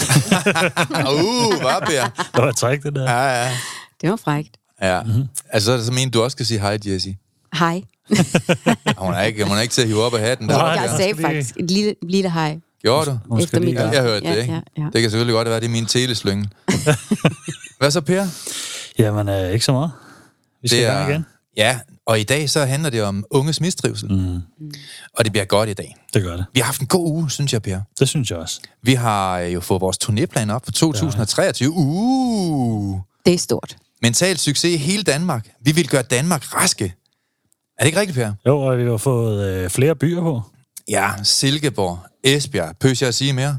uh, hvad Per? Det var træk, det der. Ja, ja. Det var frækt. ja. Mm-hmm. Altså, så mener du også skal sige hej, Jessie. Hej. Hun er ikke, hun er ikke til at hive op af hatten. Der. Nej, jeg ja. sagde faktisk et lille, lille hej. Gjorde du? Efter mit- gøre. Jeg hørte Ja, det, ikke? ja, ja. Det kan selvfølgelig godt være, det er min teleslynge. Hvad så, Per? Jamen, øh, ikke så meget. Vi skal Det gang igen. Ja, og i dag så handler det om unges mistrivsel. Mm. Og det bliver godt i dag. Det gør det. Vi har haft en god uge, synes jeg, Per. Det synes jeg også. Vi har øh, jo fået vores turnéplan op for 2023. Uh! Det er stort. Mental succes i hele Danmark. Vi vil gøre Danmark raske. Er det ikke rigtigt, Per? Jo, og vi har fået øh, flere byer på. Ja, Silkeborg, Esbjerg, pøs jeg at sige mere?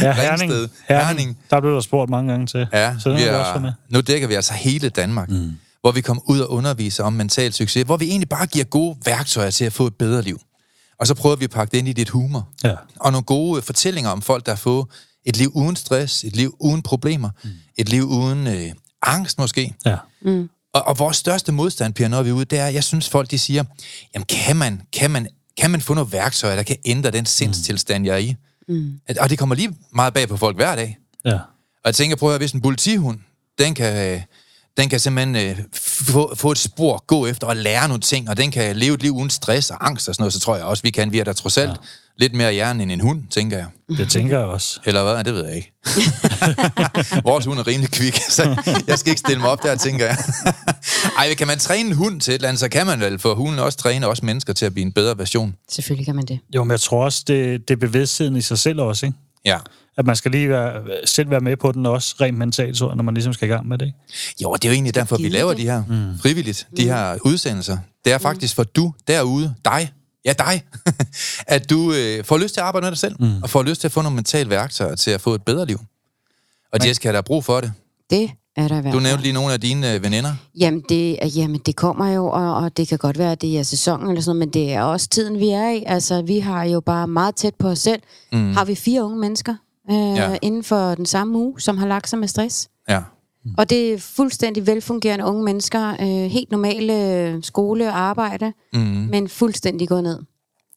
Ja, Herning. Herning. Herning. Der blev der spurgt mange gange til. Ja, så det vi er også med. nu dækker vi altså hele Danmark, mm. Hvor vi kommer ud og underviser om mental succes, hvor vi egentlig bare giver gode værktøjer til at få et bedre liv. Og så prøver vi at pakke det ind i dit humor. Ja. Og nogle gode øh, fortællinger om folk, der har fået et liv uden stress, et liv uden problemer, mm. et liv uden øh, angst måske. Ja. Og, og vores største modstand, Pia, når vi er ude, det er, jeg synes folk, de siger, jamen kan man, kan man, kan man få nogle værktøjer, der kan ændre den sindstilstand, jeg er i? Mm. Og det kommer lige meget bag på folk hver dag. Ja. Og jeg tænker, prøv at høre, hvis en politihund, den kan, øh, den kan simpelthen øh, få, få et spor, gå efter og lære nogle ting, og den kan leve et liv uden stress og angst og sådan noget, så tror jeg også, vi kan. Vi er da trods alt ja. lidt mere hjerne end en hund, tænker jeg. Det tænker jeg også. Eller hvad? Det ved jeg ikke. Vores hund er rimelig kvik, så jeg skal ikke stille mig op der, tænker jeg. Ej, kan man træne en hund til et eller andet, så kan man vel, for hunden også træne også mennesker til at blive en bedre version. Selvfølgelig kan man det. Jo, men jeg tror også, det, det er bevidstheden i sig selv også, ikke? Ja. At man skal lige være, selv være med på den også, rent mentalt, så, når man ligesom skal i gang med det. Ikke? Jo, og det er jo egentlig derfor, vi laver det. de her mm. frivilligt, de her udsendelser. Det er faktisk for du derude, dig, ja dig, at du øh, får lyst til at arbejde med dig selv, mm. og får lyst til at få nogle mentale værktøjer til at få et bedre liv. Og Jessica, der er brug for det. Det er der Du nævnte lige nogle af dine øh, veninder. Jamen det, jamen, det kommer jo, og, og det kan godt være, at det er sæsonen eller sådan noget, men det er også tiden, vi er i. Altså, vi har jo bare meget tæt på os selv. Mm. Har vi fire unge mennesker øh, Ja. inden for den samme uge, som har lagt sig med stress. Ja. Mm. Og det er fuldstændig velfungerende unge mennesker. Øh, helt normale øh, skole og arbejde, Mm. men fuldstændig gået ned.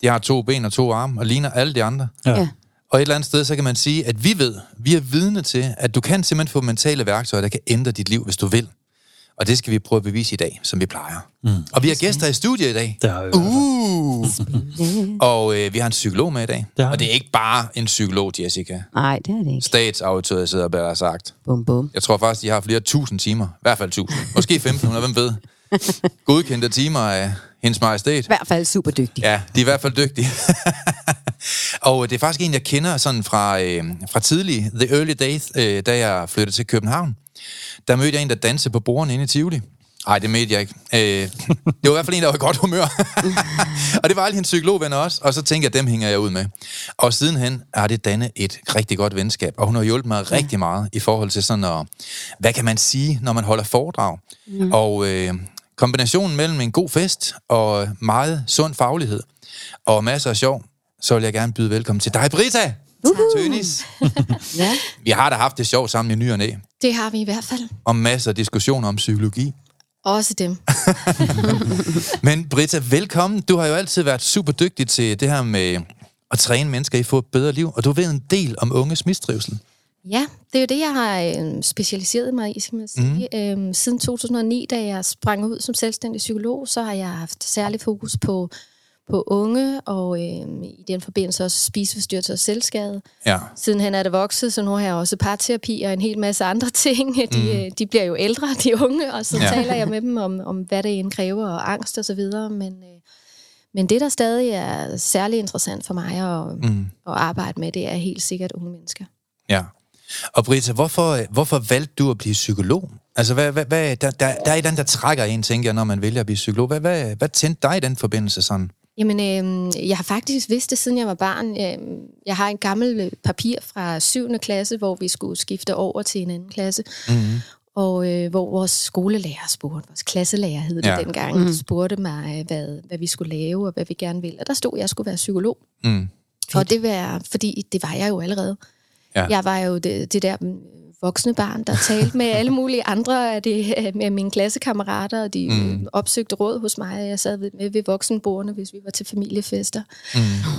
De har to ben og to arme, og ligner alle de andre. Ja. Ja. Og et eller andet sted, så kan man sige, at vi ved, vi er vidne til, at du kan simpelthen få mentale værktøjer, der kan ændre dit liv, hvis du vil. Og det skal vi prøve at bevise i dag, som vi plejer. Mm. Og vi har gæster i studiet i dag. Det har vi. Uh! Og øh, vi har en psykolog med i dag. Det og det er ikke bare en psykolog, Jessica. Nej, det er det ikke. Statsautoriseret, hvad der er sagt. Bum, bum. Jeg tror faktisk, de har flere tusind timer. I hvert fald tusind. Måske 1500, hvem ved. Godkendte timer af hendes majestæt. I hvert fald super dygtig. Ja, de er i hvert fald dygtige. og det er faktisk en, jeg kender sådan fra, øh, fra tidlig, the early days, øh, da jeg flyttede til København. Der mødte jeg en, der dansede på bordene inde i Tivoli. Nej, det mødte jeg ikke. Øh, det var i hvert fald en, der var i godt humør. og det var alle hendes psykologvenner også. Og så tænkte jeg, dem hænger jeg ud med. Og sidenhen har det dannet et rigtig godt venskab. Og hun har hjulpet mig ja. rigtig meget i forhold til sådan at, hvad kan man sige, når man holder foredrag. Mm. Og øh, kombinationen mellem en god fest og meget sund faglighed og masser af sjov, så vil jeg gerne byde velkommen til dig, Brita! Tønis. Ja. Vi har da haft det sjovt sammen i ny og næ, Det har vi i hvert fald. og masser af diskussioner om psykologi. Også dem. Men Britta, velkommen. Du har jo altid været super dygtig til det her med at træne mennesker i at få et bedre liv, og du ved en del om unges mistrivsel. Ja, det er jo det, jeg har øh, specialiseret mig i, skal man sige. Mm. Øhm, siden 2009, da jeg sprang ud som selvstændig psykolog, så har jeg haft særlig fokus på på unge, og øh, i den forbindelse også spiseforstyrrelse og selvskade. Ja. Sidenhen er det vokset, så nu har jeg også parterapi og en hel masse andre ting. De, mm. de bliver jo ældre, de unge, og så Ja. taler jeg med dem om, om hvad det end kræver, og angst og så videre. Men, øh, men det, der stadig er særlig interessant for mig at, mm. at arbejde med, det er helt sikkert unge mennesker. Ja. Og Britta, hvorfor, hvorfor valgte du at blive psykolog? Altså, hvad, hvad, hvad, der, der, der er et andet, der trækker en, tænker jeg, når man vælger at blive psykolog. Hvad, hvad, hvad tændte dig i den forbindelse sådan? Jamen, øh, jeg har faktisk vidst det, siden jeg var barn. Øh, jeg har en gammel øh, papir fra 7. klasse, hvor vi skulle skifte over til en anden klasse. Mm-hmm. Og øh, hvor vores skolelærer spurgte, vores klasselærer hed det Ja. dengang, mm. spurgte mig, hvad, hvad vi skulle lave, og hvad vi gerne ville. Og der stod, at jeg skulle være psykolog. Mm. Og det var, fordi det var jeg jo allerede. Ja. Jeg var jo det, det der mm, voksne barn, der talte med alle mulige andre af det, med mine klassekammerater, og de mm. opsøgte råd hos mig. Jeg sad ved- med ved voksenbordene, hvis vi var til familiefester.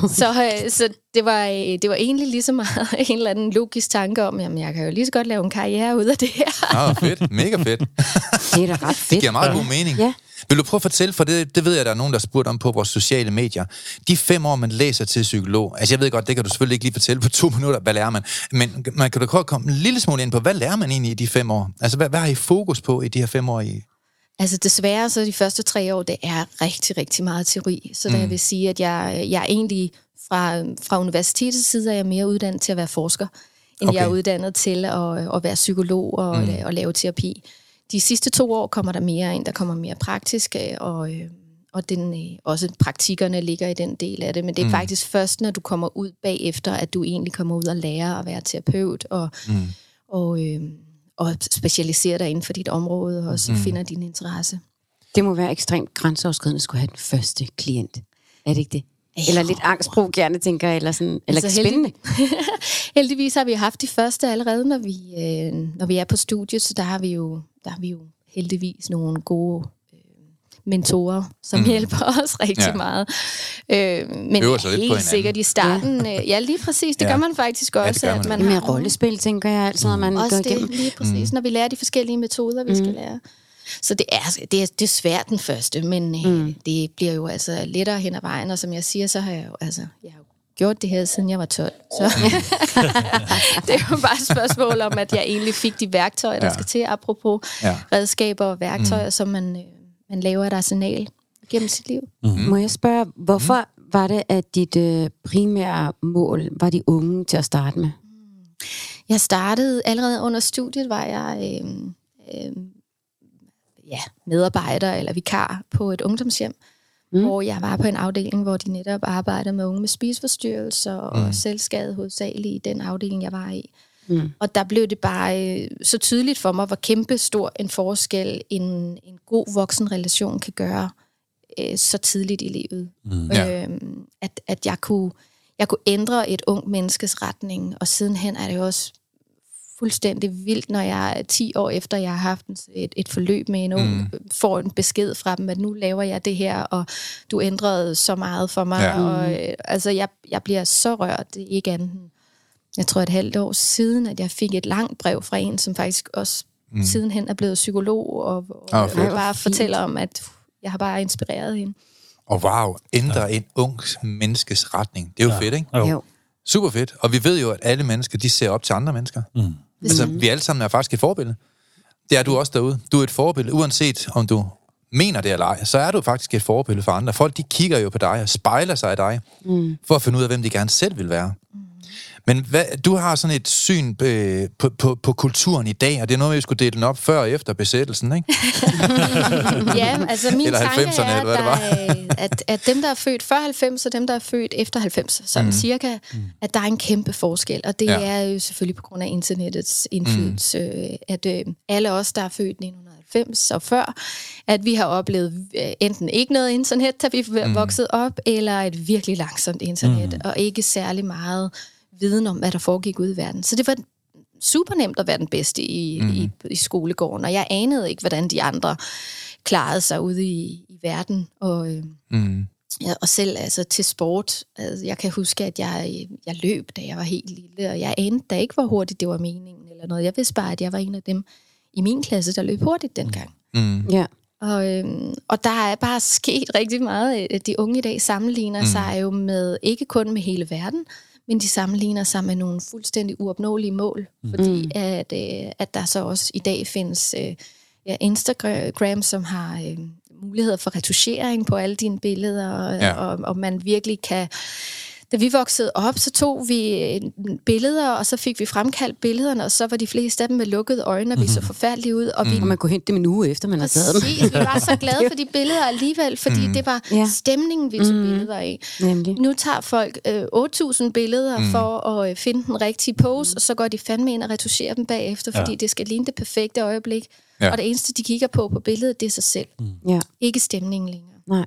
Mm. Så, øh, så det, var, øh, det var egentlig lige så meget en eller anden logisk tanke om, jamen jeg kan jo lige så godt lave en karriere ud af det her. Ah, fedt. Mega fedt. Det er da ret Det fedt. giver meget god mening. Ja. Vil du prøve at fortælle, for det, det ved jeg, der er nogen, der har spurgt om på vores sociale medier. De fem år, man læser til psykolog, altså jeg ved godt, det kan du selvfølgelig ikke lige fortælle på to minutter, hvad lærer man, men man kan da godt komme en lille smule ind på, hvad lærer man egentlig i de fem år? Altså hvad, hvad har I fokus på i de her fem år? I? Altså desværre, så de første tre år, det er rigtig, rigtig meget teori. Så mm. jeg vil sige, at jeg, jeg er egentlig fra, fra universitetets side, er jeg mere uddannet til at være forsker, end okay. jeg er uddannet til at, at være psykolog og, mm. og lave terapi. De sidste to år kommer der mere ind, der kommer mere praktisk, øh, og, øh, og den, øh, også praktikkerne ligger i den del af det. Men det er mm. faktisk først, når du kommer ud bagefter, at du egentlig kommer ud og lærer at være terapeut og, mm. og, øh, og specialisere dig inden for dit område, og så mm. finder din interesse. Det må være ekstremt grænseoverskridende at skulle have den første klient. Er det ikke det? Eller lidt angstprovokerende, tænker jeg, eller, sådan, eller Altså, spændende. Heldigvis har vi haft de første allerede, når vi, øh, når vi er på studiet, så der har vi jo, der har vi jo heldigvis nogle gode øh, mentorer, som mm. hjælper os rigtig Ja. ja. meget. Øh, men Øver ja, sig lidt på helt sikkert i starten, ja, øh, ja lige præcis, det Ja. gør man faktisk også. det gør man. At man Med har rollespil, tænker jeg, altid, når man går også igennem. det, lige præcis, mm. når vi lærer de forskellige metoder, vi mm. skal lære. Så det er, det, er, det er svært den første, men mm. det bliver jo altså lettere hen ad vejen, og som jeg siger, så har jeg jo, altså, jeg har jo gjort det her, siden jeg var 12. Så det er jo bare et spørgsmål om, at jeg egentlig fik de værktøjer, der Ja. skal til, apropos Ja. redskaber og værktøjer, mm. som man, øh, man laver et arsenal gennem sit liv. Mm. Må jeg spørge, hvorfor mm. var det, at dit øh, primære mål var de unge til at starte med? Jeg startede allerede under studiet, var jeg øh, øh, ja, medarbejder eller vikar på et ungdomshjem, mm. hvor jeg var på en afdeling, hvor de netop arbejdede med unge med spiseforstyrrelser mm. og selvskade hovedsageligt i den afdeling, jeg var i. Mm. Og der blev det bare øh, så tydeligt for mig, hvor kæmpe stor en forskel en, en god voksenrelation kan gøre øh, så tidligt i livet. Mm. Ja. Øhm, at, at jeg kunne jeg kunne ændre et ung menneskes retning, og sidenhen er det jo også fuldstændig vildt, når jeg er 10 år efter, jeg har haft et, et forløb med en ung, mm. får en besked fra dem, at nu laver jeg det her, og du ændrede så meget for mig. Ja. Ja. Og, øh, altså, jeg, jeg bliver så rørt, det er ikke andet. Jeg tror et halvt år siden, at jeg fik et langt brev fra en, som faktisk også mm. sidenhen er blevet psykolog, og, og, fedt. bare fortæller om, at jeg har bare inspireret hende. Og wow, ændre en ung menneskes retning. Det er jo ja. fedt, ikke? Jo. Jo. Super fedt. Og vi ved jo, at alle mennesker, de ser op til andre mennesker. Mm. Altså, vi alle sammen er faktisk et forbillede. Det er du også derude. Du er et forbillede, uanset om du mener det eller ej, så er du faktisk et forbillede for andre. Folk, de kigger jo på dig og spejler sig i dig, mm. for at finde ud af, hvem de gerne selv vil være. Men hvad, du har sådan et syn øh, på, på, på kulturen i dag, og det er noget, vi skulle dele den op før og efter besættelsen, ikke? Ja, altså min Eller tanke 90'erne, er, eller hvad det var. at, der at, dem, der er født før 90, og dem, der er født efter 90, sådan mm. cirka, at der er en kæmpe forskel. Og det Ja. er jo selvfølgelig på grund af internettets indflydelse, mm. at øh, alle os, der er født 1990 og før, at vi har oplevet øh, enten ikke noget internet, da vi er vokset op, eller et virkelig langsomt internet, mm. og ikke særlig meget viden om, hvad der foregik ude i verden. Så det var super nemt at være den bedste i, mm. i, i skolegården, og jeg anede ikke, hvordan de andre klarede sig ude i, i verden. Og, øh, Mm. ja, og selv altså, til sport, altså, jeg kan huske, at jeg, jeg løb, da jeg var helt lille, og jeg anede da ikke, hvor hurtigt det var meningen eller noget. Jeg vidste bare, at jeg var en af dem i min klasse, der løb hurtigt dengang. Mm. Ja. Og, øhm, og der er bare sket rigtig meget. Øh, De unge i dag sammenligner mm. sig jo med, ikke kun med hele verden, men de sammenligner sig med nogle fuldstændig uopnåelige mål. Mm. Fordi at, øh, at der så også i dag findes øh, ja, Instagram, som har øh, muligheder for retuschering på alle dine billeder, og, Ja. ja. og, og man virkelig kan... Da vi voksede op, så tog vi øh, billeder, og så fik vi fremkaldt billederne, og så var de fleste af dem med lukkede øjne, og vi så forfærdelige ud, og vi Og man kunne hente dem en uge efter, man har taget dem. Præcis, vi var så glade for de billeder alligevel, fordi mm. det var Ja. stemningen, vi tog mm. billeder af. Nemlig. Nu tager folk øh, 8.000 billeder mm. for at øh, finde den rigtige pose, og så går de fandme ind og retuscherer dem bagefter, fordi Ja. det skal ligne det perfekte øjeblik. Ja. Og det eneste, de kigger på på billedet, det er sig selv. Mm. Ja, Ikke stemningen længere. nej.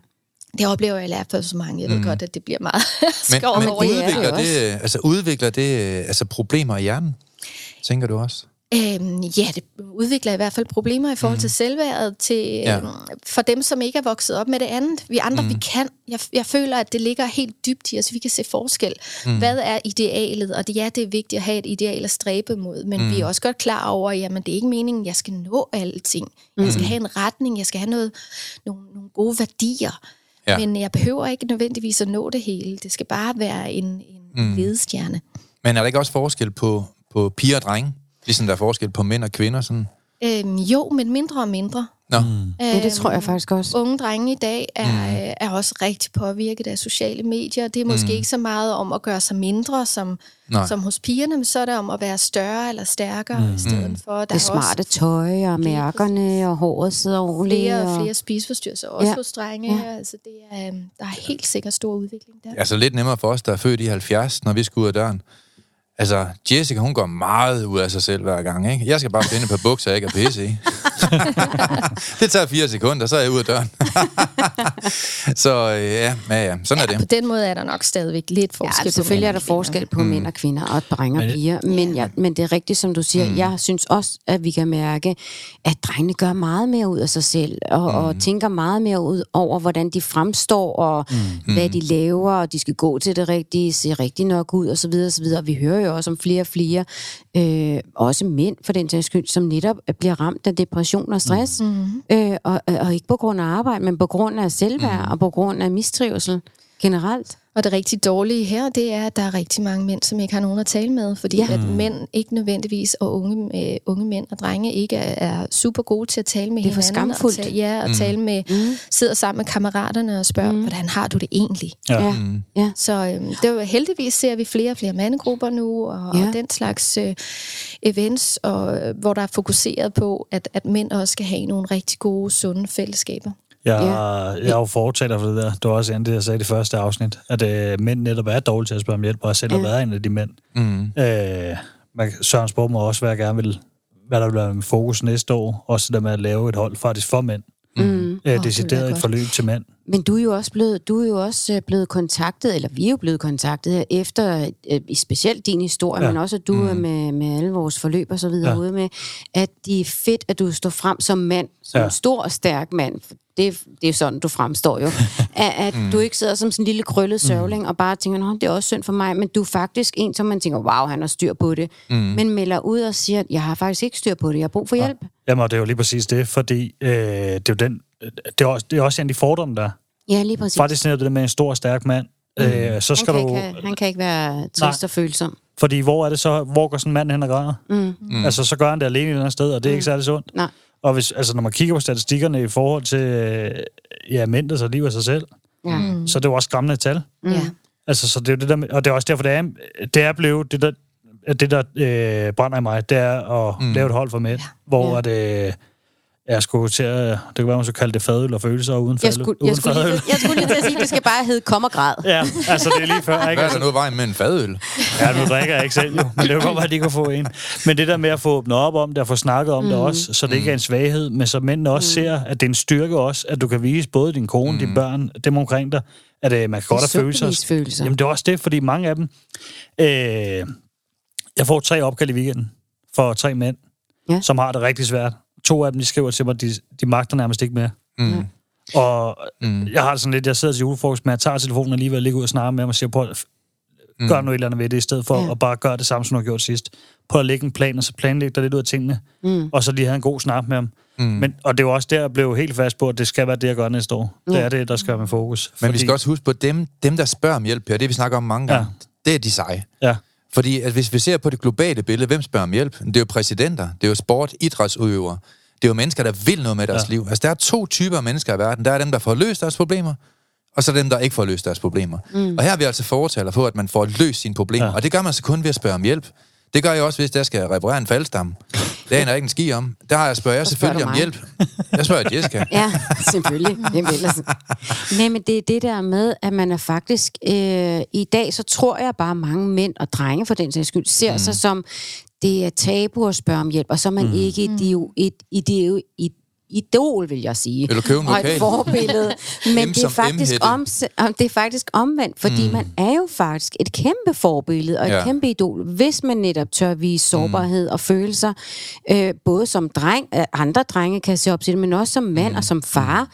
Det oplever jeg i lært for så mange. Jeg ved mm. godt, at det bliver meget Men, skåret men over. det er det udvikler, jo det, altså, udvikler det altså, problemer i hjernen? Tænker du også? Øhm, ja, det udvikler i hvert fald problemer i forhold mm. til selvværdet til, Ja. ja. for dem, som ikke er vokset op med det andet. Vi andre, mm. vi kan. Jeg, jeg føler, at det ligger helt dybt i os. Vi kan se forskel. Mm. Hvad er idealet? Og det, ja, det er vigtigt at have et ideal at stræbe mod, men mm. vi er også godt klar over, at jamen, det er ikke meningen, at jeg skal nå alting. Mm. Jeg skal have en retning, jeg skal have noget, nogle, nogle gode værdier. Ja. Men jeg behøver ikke nødvendigvis at nå det hele. Det skal bare være en, en mm. ledestjerne. Men er der ikke også forskel på, på piger og drenge? Ligesom der er forskel på mænd og kvinder? Sådan? Øhm, jo, men mindre og mindre. Nå, Mm. Ja, det tror jeg faktisk også. Unge drenge i dag er, mm. er også rigtig påvirket af sociale medier. Det er måske mm. ikke så meget om at gøre sig mindre, som, Nej. som hos pigerne, men så er det om at være større eller stærkere mm. i stedet for. Der Det smarte tøj og mærkerne og håret sidder ordentligt. flere og flere spiseforstyrrelser, også Ja. hos drenge. Ja. Ja. Altså, det er, øhm, der er helt sikkert stor udvikling der. altså lidt nemmere for os, der er født i 70, når vi skal ud af døren. Altså, Jessica, hun går meget ud af sig selv hver gang, ikke? Jeg skal bare finde på bukser, jeg ikke er pisse i. det tager fire sekunder, så er jeg ude af døren. så øh, ja, ja, ja, sådan er Ja, det. på den måde er der nok stadigvæk lidt forskel. Ja, på selvfølgelig er der forskel på mænd og kvinder, og drenge og Men- piger. Men, jeg, men det er rigtigt, som du siger. Jeg synes også, at vi kan mærke, at drengene gør meget mere ud af sig selv, og, og tænker meget mere ud over, hvordan de fremstår, og hvad de laver, og de skal gå til det rigtige, se rigtig nok ud, og så videre, og så videre. Vi hører jo også om flere og flere, øh, også mænd for den sags skyld, som netop bliver ramt af depression og stress, mm. øh, og, og ikke på grund af arbejde, men på grund af selvværd, og på grund af mistrivsel generelt. Og det rigtig dårlige her, det er, at der er rigtig mange mænd, som ikke har nogen at tale med, fordi Ja. at mænd ikke nødvendigvis, og unge, øh, unge mænd og drenge ikke er, er super gode til at tale med Det er for hinanden. skamfuldt. Og tale, ja, og mm. tale med, mm. sidder sammen med kammeraterne og spørger, mm. hvordan har du det egentlig? Ja. Ja, ja. Så øhm, det var, heldigvis ser vi flere og flere mandegrupper nu, og, Ja. ja. og den slags øh, events, og, øh, hvor der er fokuseret på, at, at mænd også skal have nogle rigtig gode, sunde fællesskaber. Jeg, Ja. jeg er jo fortaler for det der. Det var også en det, jeg sagde i det første afsnit, at øh, mænd netop er dårlige til at spørge om hjælp, og jeg selv har Ja. været en af de mænd. Mm. Øh, man, Søren spurgte mig også, hvad jeg gerne vil, hvad der vil være med fokus næste år. Også det der med at lave et hold faktisk for mænd. Mm. Øh, det vil decideret et forløb til mænd. Men du er jo også blevet, du er jo også øh, blevet kontaktet, eller vi er jo blevet kontaktet her efter, øh, specielt din historie, Ja. ja. men også at du mm. er med, med alle vores forløb og så videre Ja. ja. ude med, at det er fedt, at du står frem som mand, som Ja. ja. en stor og stærk mand. Det, det er sådan, du fremstår jo. at at mm. du ikke sidder som sådan en lille krøllet sørgling og bare tænker, Nå, det er også synd for mig, men du er faktisk en, som man tænker, wow, han har styr på det. Mm. Men melder ud og siger, jeg har faktisk ikke styr på det, jeg har brug for hjælp. Jamen, og det er jo lige præcis det, fordi øh, det er jo den, det er også, det er også en af de fordomme, der er. Ja, lige præcis. Faktisk netop det med en stor, stærk mand. Mm. Øh, så han, skal kan du... ikke, han kan ikke være trist Nej. og følsom. Fordi hvor er det så, hvor går sådan en mand hen og græder? Mm. Mm. Altså, så gør han det alene et eller andet sted, og det er mm. ikke særlig sundt. Nej. Og hvis, altså, når man kigger på statistikkerne i forhold til øh, ja, mænd, der så liv af sig selv, Ja. Mm. så er det jo også skræmmende tal. Mm. Ja. Altså, så det er jo det der, med- og det er også derfor, det er, det er blevet, det der, det der øh, brænder i mig, det er at mm. lave et hold for mænd, ja. hvor Ja. at, øh, jeg skulle til at, det kan være, man skulle kalde det fadøl og følelser uden, Jeg fadøl, skulle, uden jeg, skulle lige, fadøl. jeg skulle lige til at sige, at det skal bare hedde kom og græd. Ja, altså det er lige før, ikke? Hvad er der nu vejen med en fadøl? Ja, nu drikker jeg ikke selv jo, men det er jo godt, at de kan få en. Men det der med at få åbnet op om det, og få snakket om mm. det også, så det ikke er en svaghed, men så mændene også mm. ser, at det er en styrke også, at du kan vise både din kone, mm. dine børn, dem omkring dig, at øh, man kan godt have følelser. følelser. Jamen det er også det, fordi mange af dem... Øh, jeg får tre opkald i weekenden for tre mænd, Ja. som har det rigtig svært. To af dem, de skriver til mig, at de, de magter nærmest ikke mere. Mm. Og Mm. jeg har det sådan lidt, jeg sidder til julefrokost, men jeg tager telefonen alligevel og ligger ud og snakker med dem og siger, på, Mm. Gør noget eller andet ved det, i stedet for Ja. at bare gøre det samme, som du har gjort sidst. Prøv at lægge en plan, og så planlægge dig lidt ud af tingene. Mm. Og så lige have en god snak med ham. Mm. Men, og det er jo også der, jeg blev helt fast på, at det skal være det, jeg gør næste år. Det er det, der skal være med fokus. Men vi skal også huske på, dem, dem der spørger om hjælp her, det vi snakker om mange gange, det er de seje. Ja. Fordi at hvis vi ser på det globale billede, hvem spørger om hjælp? Det er jo præsidenter, det er jo sport, idrætsudøvere. Det er jo mennesker, der vil noget med deres ja. liv. Altså, der er to typer af mennesker i verden. Der er dem, der får løst deres problemer, og så dem, der ikke får løst deres problemer. Mm. Og her er vi altså fortaler for, at man får løst sine problemer. Ja. Ja. Og det gør man så kun ved at spørge om hjælp. Det gør jeg også, hvis jeg skal reparere en faldstamme. Det aner jeg ikke en ski om. Der har jeg spørger jeg spørger selvfølgelig om hjælp. Jeg spørger Jessica. Ja, selvfølgelig. Hvem ellers? Nej, men det er det der med, at man er faktisk... Øh, I dag, så tror jeg bare, mange mænd og drenge for den sags skyld, ser mm. sig som, det er tabu at spørge om hjælp, og så er man mm. ikke et, dio- et, ideo, et idol, vil jeg sige. Du købe en og et forbillede. Men det er, faktisk om, det er faktisk omvendt, fordi mm. man er jo faktisk et kæmpe forbillede og et Ja. ja. kæmpe idol, hvis man netop tør vise sårbarhed mm. og følelser, øh, både som dreng, øh, andre drenge kan se op til det, men også som mand mm. og som far.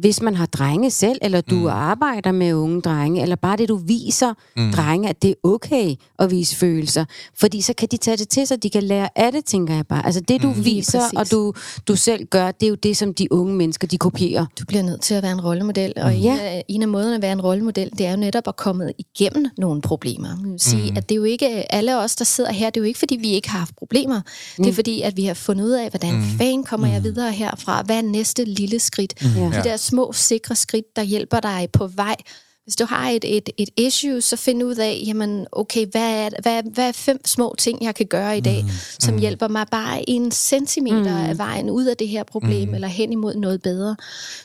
Hvis man har drenge selv, eller du mm. arbejder med unge drenge, eller bare det, du viser mm. drenge, at det er okay at vise følelser. Fordi så kan de tage det til sig, de kan lære af det, tænker jeg bare. Altså det, du mm. viser, og du, du selv gør, det er jo det, som de unge mennesker, de kopierer. Du bliver nødt til at være en rollemodel, og en, Ja. af, en af måderne at være en rollemodel, det er jo netop at komme igennem nogle problemer. Man vil sige, mm. at det er jo ikke alle os, der sidder her, det er jo ikke, fordi vi ikke har haft problemer. Mm. Det er fordi, at vi har fundet ud af, hvordan mm. fanden kommer jeg videre herfra? Hvad er næste lille skridt? Mm. Ja. De der små, sikre skridt, der hjælper dig på vej. Hvis du har et, et, et issue, så find ud af, jamen, okay, hvad er, hvad, hvad er fem små ting, jeg kan gøre i dag, mm. som hjælper mig bare en centimeter mm. af vejen ud af det her problem, mm. eller hen imod noget bedre.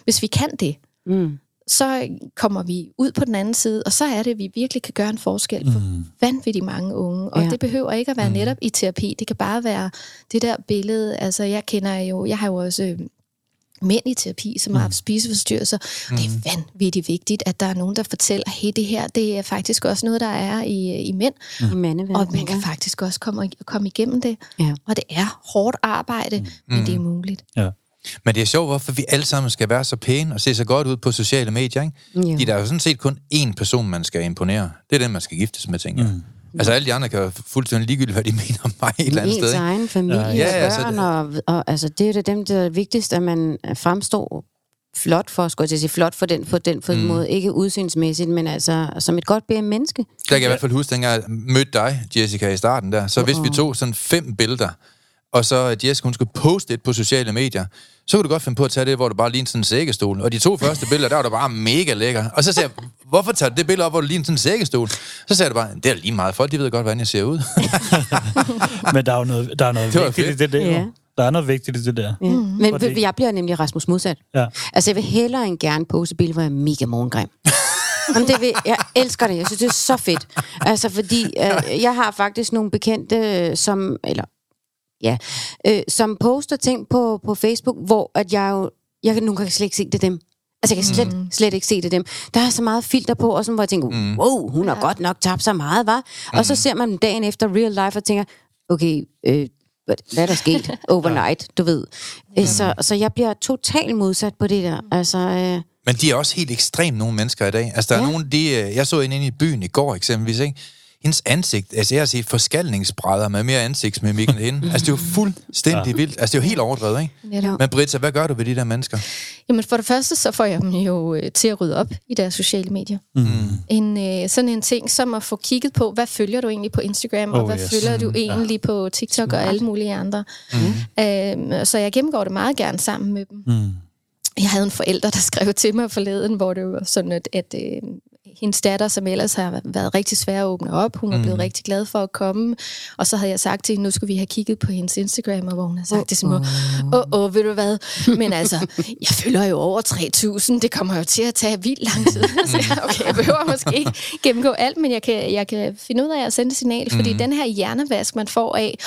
Hvis vi kan det, Mm. så kommer vi ud på den anden side, og så er det, at vi virkelig kan gøre en forskel for mm. vanvittigt mange unge. Og Ja. det behøver ikke at være netop i terapi. Det kan bare være det der billede. Altså, jeg kender jo, jeg har jo også øh, mænd i terapi, som har haft spiseforstyrrelser. Mm. Det er vanvittigt vigtigt, at der er nogen, der fortæller, hey, det her, det er faktisk også noget, der er i, i mænd. I mandeverdenen. Og man kan faktisk også komme, komme igennem det. Ja. Og det er hårdt arbejde, men det er muligt. Ja. Men det er sjovt, hvorfor vi alle sammen skal være så pæne og se så godt ud på sociale medier, ikke? Jo. Fordi der er jo sådan set kun én person, man skal imponere. Det er den, man skal giftes med, tænker jeg. Mm. Altså alle de andre kan jo fuldstændig ligegyldigt, hvad de mener om mig et eller andet ens sted, ikke? egen familie Ja, ja, ja, ja, altså, og børn, og, og altså, det er jo det dem, der er vigtigst, at man fremstår flot for, skulle jeg til at sige, flot for den, for den for mm. måde, ikke udsynsmæssigt, men altså som et godt BM-menneske. Der kan jeg i hvert fald huske, dengang jeg mødte dig, Jessica, i starten der. Så hvis vi tog sådan fem billeder, og så at Jessica, hun skulle poste et på sociale medier, så kunne du godt finde på at tage det, hvor du bare lignede sådan en sækkestol. Og de to første billeder, der var du bare mega lækker. Og så sagde jeg, hvorfor tager du det billede op, hvor du ligner sådan en sækkestol? Så sagde du bare, det er lige meget. Folk, de ved godt, hvordan jeg ser ud. Men der er jo noget, der er noget Det vigtigt fedt. i det der. Ja. Der er noget vigtigt i det der. Ja. Mm. Men Fordi- jeg bliver nemlig Rasmus modsat. Ja. Altså, jeg vil hellere end gerne poste billeder, hvor jeg er mega morgengrim. Jamen, det vil, jeg elsker det. Jeg synes, det er så fedt. Altså, fordi øh, jeg har faktisk nogle bekendte, som, eller, ja, øh, som poster ting på, på Facebook, hvor at jeg jo, jeg kan nogle gange slet ikke se det er dem. Altså, jeg kan slet, mm. slet ikke se det er dem. Der er så meget filter på, og sådan, hvor jeg tænker, Mm. wow, hun har godt nok tabt så meget, var. Og så ser man dagen efter real life og tænker, okay, øh, hvad hvad er der sket overnight, du ved. Øh, Så, så jeg bliver totalt modsat på det der. Altså, øh, Men de er også helt ekstremt nogle mennesker i dag. Altså, der er Ja. nogen, de, øh, jeg så en inde i byen i går eksempelvis, ikke? Hendes ansigt, altså jeg har set forskalningsbrædder med mere ansigtsmimik end hende. Altså, det er jo fuldstændig ja. vildt. Altså, det er jo helt overdrevet, ikke? Netop. Men Britta, hvad gør du ved de der mennesker? Jamen for det første, så får jeg dem jo øh, til at rydde op i deres sociale medier. Mm. En, øh, sådan en ting som at få kigget på, hvad følger du egentlig på Instagram, og Oh, hvad yes. følger du Mm, egentlig på TikTok og alle mulige andre. Mm. Øh, så jeg gennemgår det meget gerne sammen med dem. Mm. Jeg havde en forælder, der skrev til mig forleden, hvor det var sådan, at, at øh, hendes datter, som ellers har været rigtig svær at åbne op, hun var blevet rigtig glad for at komme, og så havde jeg sagt til hende, nu skulle vi have kigget på hendes Instagram, og hvor hun har sagt til sin mor, åh, åh, oh, ved du hvad, men altså, jeg følger jo over 3.000, det kommer jo til at tage vildt lang tid. så jeg, okay, jeg behøver måske ikke gennemgå alt, men jeg kan, jeg kan finde ud af at sende et signal, fordi den her hjernevask, man får af,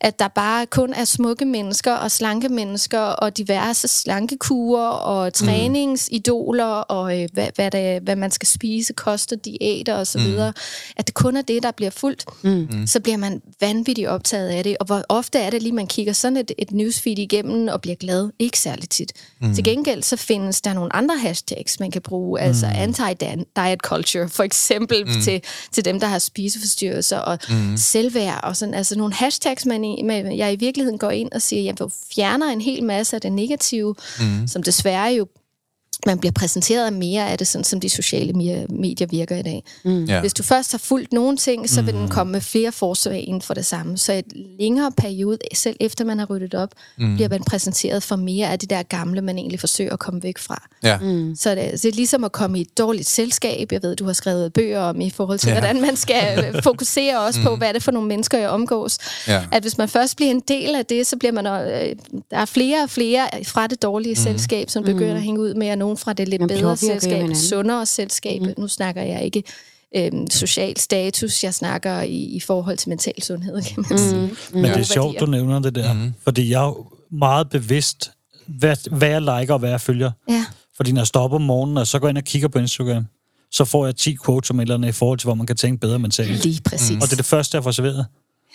at der bare kun er smukke mennesker og slanke mennesker og diverse slankekurer og træningsidoler og øh, hvad, hvad, det, hvad man skal spise koster, diæter og så videre, at det kun er det, der bliver fuldt, mm. så bliver man vanvittigt optaget af det. Og hvor ofte er det lige, man kigger sådan et, et newsfeed igennem og bliver glad? Ikke særlig tit. Mm. Til gengæld så findes der nogle andre hashtags, man kan bruge, altså anti-diet culture, for eksempel mm. til, til dem, der har spiseforstyrrelser og mm. selvværd og sådan. Altså nogle hashtags, man i, med, jeg i virkeligheden går ind og siger, jeg fjerner en hel masse af det negative, mm. som desværre jo man bliver præsenteret mere af det, sådan som de sociale medier virker i dag. Mm. Ja. Hvis du først har fulgt nogle ting, så vil mm. den komme med flere forsøg inden for det samme. Så et længere periode, selv efter man har ryddet op, mm. bliver man præsenteret for mere af det der gamle, man egentlig forsøger at komme væk fra. Ja. Mm. Så det, det er ligesom at komme i et dårligt selskab. Jeg ved, du har skrevet bøger om i forhold til, ja. hvordan man skal fokusere også mm. på, hvad er det for nogle mennesker, jeg omgås. Ja. At hvis man først bliver en del af det, så bliver man... Øh, der er flere og flere fra det dårlige mm. selskab, som begynder mm. at hænge ud med at nogen fra det lidt Man bedre selskab, sundere selskab. Mm. Nu snakker jeg ikke øhm, social status, jeg snakker i, i forhold til mental sundhed, kan man sige. Mm. Men det er sjovt, du nævner det der, mm. fordi jeg er meget bevidst, hvad, hvad jeg liker og hvad jeg følger. Ja. Fordi når jeg stopper om morgenen, og så går jeg ind og kigger på Instagram, så får jeg 10 quotes om et eller andet i forhold til, hvor man kan tænke bedre mentalt. Lige præcis. Og det er det første, jeg får serveret.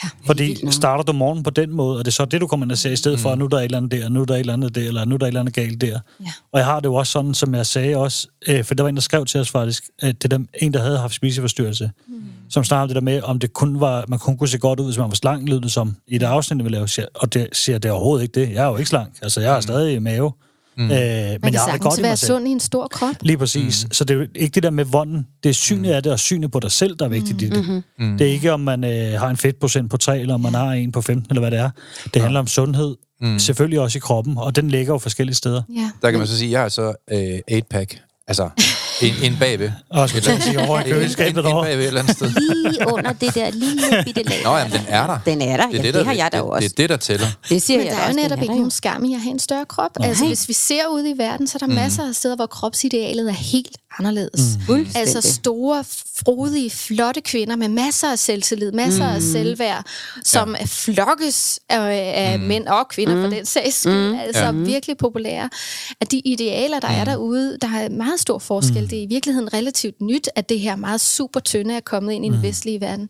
Ja, Fordi starter du morgen på den måde, og det er så det, du kommer ind og ser, i stedet mm. for, at nu er der et eller andet der, nu er der et eller andet der, eller nu er der et eller andet galt der. Ja. Og jeg har det jo også sådan, som jeg sagde også, øh, for der var en, der skrev til os faktisk, at det er en, der havde haft spiseforstyrrelse, mm. som snakkede det der med, om det kun var, man kun kunne se godt ud, hvis man var slank, lød det som, i det afsnit, vi lavede, og det siger det er overhovedet ikke det. Jeg er jo ikke slank, altså jeg har mm. stadig mave. Mm. Øh, men man jeg har det godt være sund i en stor krop. Lige præcis. Mm. Så det er jo ikke det der med vonden. Det er synet mm. af det, og synet på dig selv, der er vigtigt mm. i det. Mm. Det er ikke, om man øh, har en fedtprocent på 3, eller om man har en på 15, eller hvad det er. Det handler om sundhed. Mm. Selvfølgelig også i kroppen, og den ligger jo forskellige steder. Ja. Der kan man så sige, at jeg har så øh, 8-pack. Altså, en, en bagved. Og skal du sige over i køleskabet en, en, en bagved et eller andet sted. Lige under det der lille bitte lag. Nå, jamen, den er der. Den er der. Det, er ja, det, der, det har jeg da også. Det, det er det, der tæller. Det siger Men jeg der er jo netop ikke nogen skam i at have en større krop. Nej. Altså, hvis vi ser ud i verden, så er der mm. masser af steder, hvor kropsidealet er helt anderledes. Mm. Altså store, frodige, flotte kvinder med masser af selvtillid, masser mm. af selvværd, som ja. flokkes af, af mm. mænd og kvinder mm. for den sags skyld. Mm. Altså ja. virkelig populære. At de idealer, der mm. er derude, der er meget stor forskel. Mm. Det er i virkeligheden relativt nyt, at det her meget super tynde er kommet ind i den mm. vestlige verden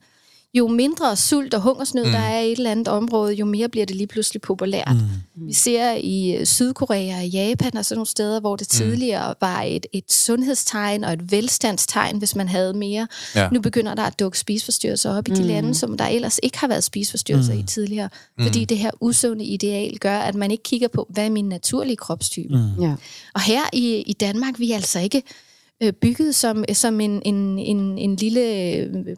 jo mindre sult og hungersnød mm. der er i et eller andet område, jo mere bliver det lige pludselig populært. Mm. Vi ser i øh, Sydkorea og Japan og sådan nogle steder, hvor det mm. tidligere mm. var et, et sundhedstegn og et velstandstegn, hvis man havde mere. Ja. Nu begynder der at dukke spisforstyrrelser op mm. i de mm. lande, som der ellers ikke har været spisforstyrrelser mm. i tidligere. Fordi mm. det her usunde ideal gør, at man ikke kigger på, hvad er min naturlige kropstype. Mm. Ja. Og her i, i Danmark, vi er altså ikke øh, bygget som, som en, en, en, en lille øh,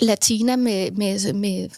latina med, med, med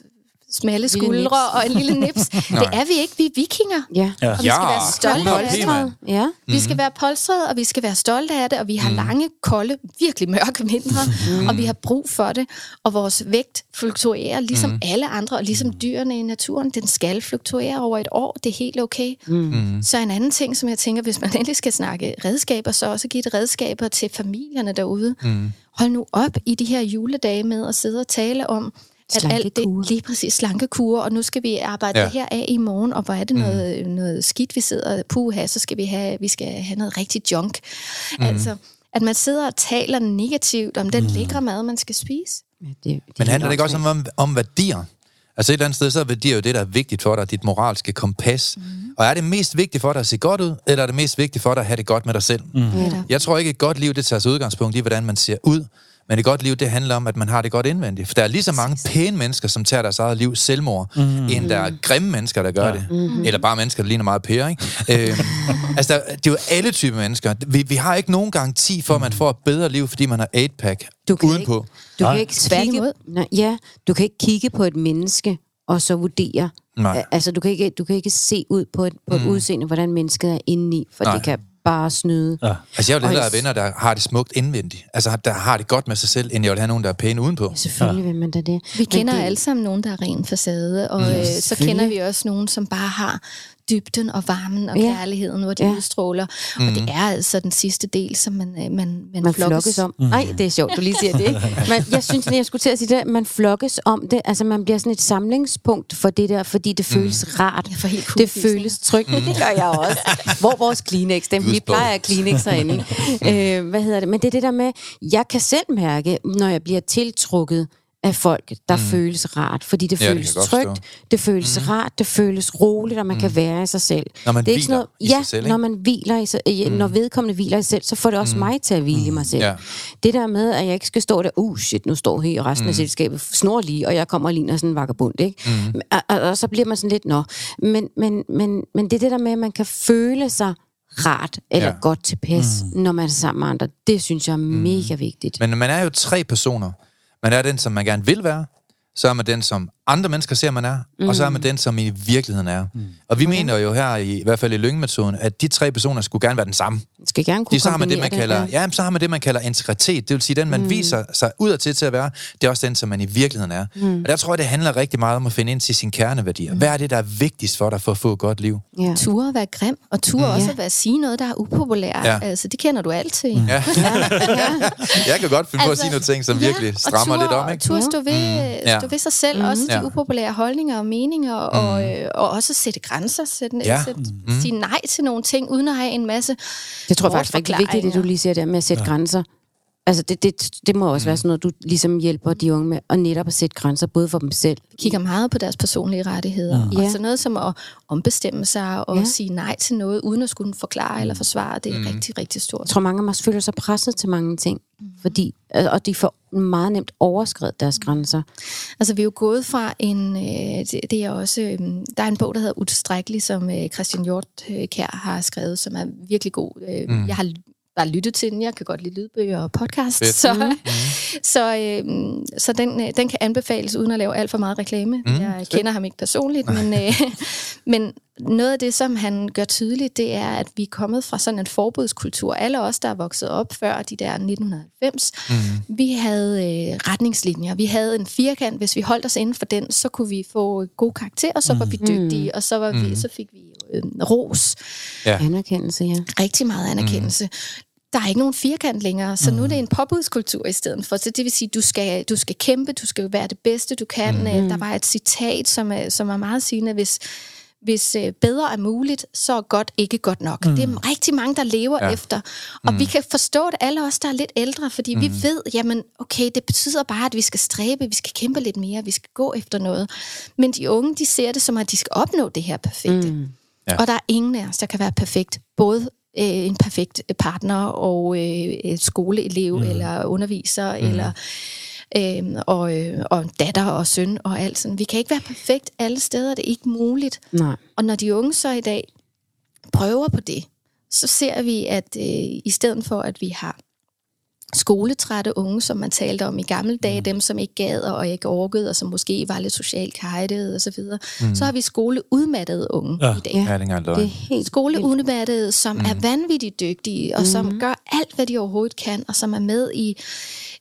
smalle skuldre og en lille nips. det er vi ikke. Vi er vikinger. Ja. Og vi skal ja, være stolte af det. Ja. Mm-hmm. Vi skal være polstrede, og vi skal være stolte af det, og vi har mm. lange, kolde, virkelig mørke vintre, mm. og vi har brug for det. Og vores vægt fluktuerer, ligesom mm. alle andre, og ligesom dyrene i naturen. Den skal fluktuere over et år. Det er helt okay. Mm. Så en anden ting, som jeg tænker, hvis man endelig skal snakke redskaber, så også give det redskaber til familierne derude. Mm. Hold nu op i de her juledage med at sidde og tale om, at alt det lige præcis slankekur, og nu skal vi arbejde ja. det her af i morgen, og hvor er det mm. noget, noget skidt, vi sidder puha, så skal vi have, vi skal have noget rigtig junk. Mm. Altså, at man sidder og taler negativt om den mm. lækre mad, man skal spise. Ja, det, det Men handler det ikke også om, om værdier? Altså et eller andet sted, så er værdier jo det, der er vigtigt for dig, dit moralske kompas. Mm. Og er det mest vigtigt for dig at se godt ud, eller er det mest vigtigt for dig at have det godt med dig selv? Mm. Jeg tror ikke, et godt liv, det tager sig udgangspunkt i, hvordan man ser ud, men et godt liv, det handler om, at man har det godt indvendigt. For der er lige så mange pæne mennesker, som tager deres eget liv selvmord, mm. end der er grimme mennesker, der gør ja. det. Mm. Eller bare mennesker, der ligner meget pære, ikke? øhm, altså, der, det er jo alle typer mennesker. Vi, vi har ikke nogen garanti for, at man får et bedre liv, fordi man har 8-pack du kan udenpå. Ikke, du kan ikke kigge, nej, ja, du kan ikke kigge på et menneske, og så vurdere. Nej. Altså, du kan ikke, du kan ikke se ud på et, på et mm. udseende, hvordan mennesket er indeni, for Nej. det kan bare snyde. Ja. Altså, jeg vil hellere have venner, der har det smukt indvendigt. Altså, der har det godt med sig selv, end jeg vil have nogen, der er pæne udenpå. Ja, selvfølgelig ja. vil man da det. Vi kender det... alle sammen nogen, der er ren facade, og mm. øh, så kender vi også nogen, som bare har dybden og varmen og Ja. kærligheden, hvor de Ja. udstråler. Mm. Og det er altså den sidste del, som man, øh, man, man, man flokkes. flokkes om. Nej, det er sjovt, du lige siger det. Men jeg synes, at jeg skulle til at sige det, man flokkes om det. Altså, man bliver sådan et samlingspunkt for det der, fordi det føles rart. Jeg får helt Det føles trygt. Det gør jeg også. Hvor vores Kleenex? Dem, vi plejer at Kleenex herinde. øh, hvad hedder det? Men det er det der med, jeg kan selv mærke, når jeg bliver tiltrukket af folk, der mm. føles rart. Fordi det Ja, det føles godt trygt, forstå. det føles mm. rart, det føles roligt, og man mm. kan være i sig selv. Når man det er ikke sådan i ja, sig selv, ikke? når man hviler i sig, mm. når vedkommende hviler i sig selv, så får det også mm. mig til at hvile mm. i mig selv. Ja. Det der med, at jeg ikke skal stå der, uh shit, nu står hele resten mm. af selskabet snor lige, og jeg kommer og ligner sådan en vagabund, ikke? Mm. Og, og, og, så bliver man sådan lidt, nå. Men, men, men, men det er det der med, at man kan føle sig rart eller Ja. godt tilpas, mm. når man er sammen med andre. Det synes jeg er mega vigtigt. Men man er jo tre personer. Man er den, som man gerne vil være. Så er man den, som andre mennesker ser, man er. Mm. Og så er man den, som i virkeligheden er. Mm. Og vi mener jo her, i, i hvert fald i Lyngmetoden, at de tre personer skulle gerne være den samme. Skal gerne kunne De, så har man det, man kombinere kalder, ja. så har man det, man kalder integritet. Det vil sige, den, man mm. viser sig udadtil til at være, det er også den, som man i virkeligheden er. Mm. Og der tror jeg, det handler rigtig meget om at finde ind til sine kerneværdier. Hvad er det, der er vigtigst for dig for at få et godt liv? Ja. Ture at være grim, og ture mm. også at være sige noget, der er upopulært. Ja. Ja. Altså, det kender du alt til. Ja. Jeg kan godt finde på at sige nogle ting, som virkelig strammer og ture, lidt om, ikke? Turde stå ved, mm. Ja. stå ved sig selv, mm. også Ja. upopulære holdninger og meninger, mm. og, øh, og også sætte grænser, sætte, Ja. sætte, mm. sige nej til nogle ting, uden at have en masse Det tror jeg faktisk er rigtig vigtigt, det du lige siger der med at sætte ja. grænser. Altså, det, det, det må også mm. være sådan noget, du ligesom hjælper de unge med, at netop at sætte grænser, både for dem selv. kigger meget på deres personlige rettigheder. Mm. Ja. Og så noget som at ombestemme sig og Ja. sige nej til noget, uden at skulle forklare eller forsvare, det er mm. rigtig, rigtig stort. Jeg tror, mange af os føler sig presset til mange ting, fordi, øh, og de får meget nemt overskrevet deres grænser. Altså, vi er jo gået fra en... Øh, det, det er også... Øh, der er en bog, der hedder Utilstrækkelig, som øh, Christian Hjort Kjær har skrevet, som er virkelig god. Øh, mm. Jeg har bare lyttet til den. Jeg kan godt lide lydbøger og podcast. Fedt. Så, mm. så, øh, så den, øh, den kan anbefales uden at lave alt for meget reklame. Mm. Jeg kender ham ikke personligt, men, øh, men noget af det, som han gør tydeligt, det er, at vi er kommet fra sådan en forbudskultur. Alle os, der er vokset op før de der 1990, mm. vi havde øh, retningslinjer. Vi havde en firkant. Hvis vi holdt os inden for den, så kunne vi få gode karakterer, så var vi dygtige, og så, var vi, så fik vi øh, ros. Ja. Anerkendelse, ja. Rigtig meget anerkendelse. Der er ikke nogen firkant længere, så nu er det en påbudskultur i stedet for. Så det vil sige, du skal, du skal kæmpe, du skal være det bedste, du kan. Mm. Der var et citat, som er, som er meget sigende, hvis, hvis øh, bedre er muligt, så er godt ikke godt nok. Mm. Det er rigtig mange, der lever Ja. ja. efter. Og mm. vi kan forstå det, alle os, der er lidt ældre, fordi mm. vi ved, jamen, okay, det betyder bare, at vi skal stræbe, vi skal kæmpe lidt mere, vi skal gå efter noget. Men de unge, de ser det som, at de skal opnå det her perfekte. Mm. Ja. Og der er ingen af os, der kan være perfekt. Både øh, en perfekt partner og øh, skoleelev mm. eller underviser mm. eller øh, og, øh, og datter og søn og alt sådan. Vi kan ikke være perfekt alle steder, det er ikke muligt. Nej. Og når de unge så i dag prøver på det, så ser vi, at øh, i stedet for, at vi har skoletrætte unge, som man talte om i gamle dage, mm. dem som ikke gad og ikke orkede, og som måske var lidt socialt kajtede og så videre, mm. så har vi skoleudmattede unge Ja. i dag. Ja, det er Det er helt. Skoleudmattede, som mm. er vanvittigt dygtige, og som gør alt, hvad de overhovedet kan, og som er med i,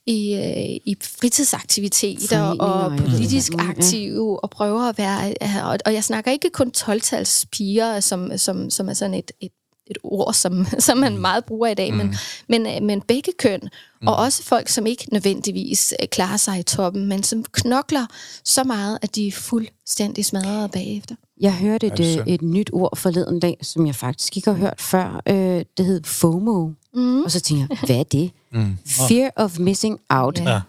i, øh, i fritidsaktiviteter og politisk Ja. aktive, og prøver at være... Og, og jeg snakker ikke kun 12-tals piger, som, som, som er sådan et, et et ord, som, som man meget bruger i dag, mm. men, men, øh, men begge køn, mm. og også folk, som ikke nødvendigvis øh, klarer sig i toppen, men som knokler så meget, at de er fuldstændig smadrede bagefter. Jeg hørte et, synd. et nyt ord forleden dag, som jeg faktisk ikke har hørt før. Øh, det hed FOMO. Mm. Og så tænker jeg, hvad er det? Mm. Fear of missing out. Ja.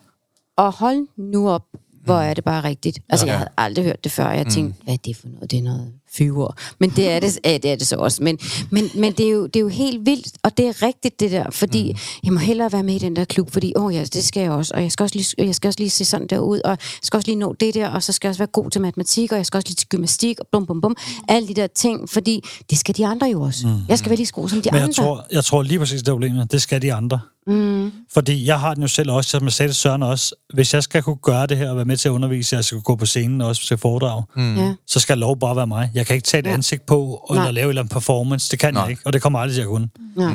Og hold nu op, hvor er det bare rigtigt. Altså, Ja. jeg havde aldrig hørt det før. Jeg tænkte, hvad er det for noget? Det er noget fyre. Men det er det, ja, det, er det så også. Men, men, men det, er jo, det er jo helt vildt, og det er rigtigt det der, fordi jeg må hellere være med i den der klub, fordi åh ja, det skal jeg også, og jeg skal også lige, jeg skal også lige se sådan der ud, og jeg skal også lige nå det der, og så skal jeg også være god til matematik, og jeg skal også lige til gymnastik, og bum bum bum, alle de der ting, fordi det skal de andre jo også. Jeg skal være lige så god som de Men andre. jeg tror, jeg tror lige præcis, det er problemet. Det skal de andre. Mm. Fordi jeg har den jo selv også, som jeg sagde til Søren også, hvis jeg skal kunne gøre det her og være med til at undervise, jeg skal gå på scenen og også til foredrag, mm. Så skal lov bare være mig. Jeg kan ikke tage et Ja. ansigt på, eller Nej. lave en eller anden performance. Det kan Nej. jeg ikke, og det kommer aldrig til at kunne. Nej.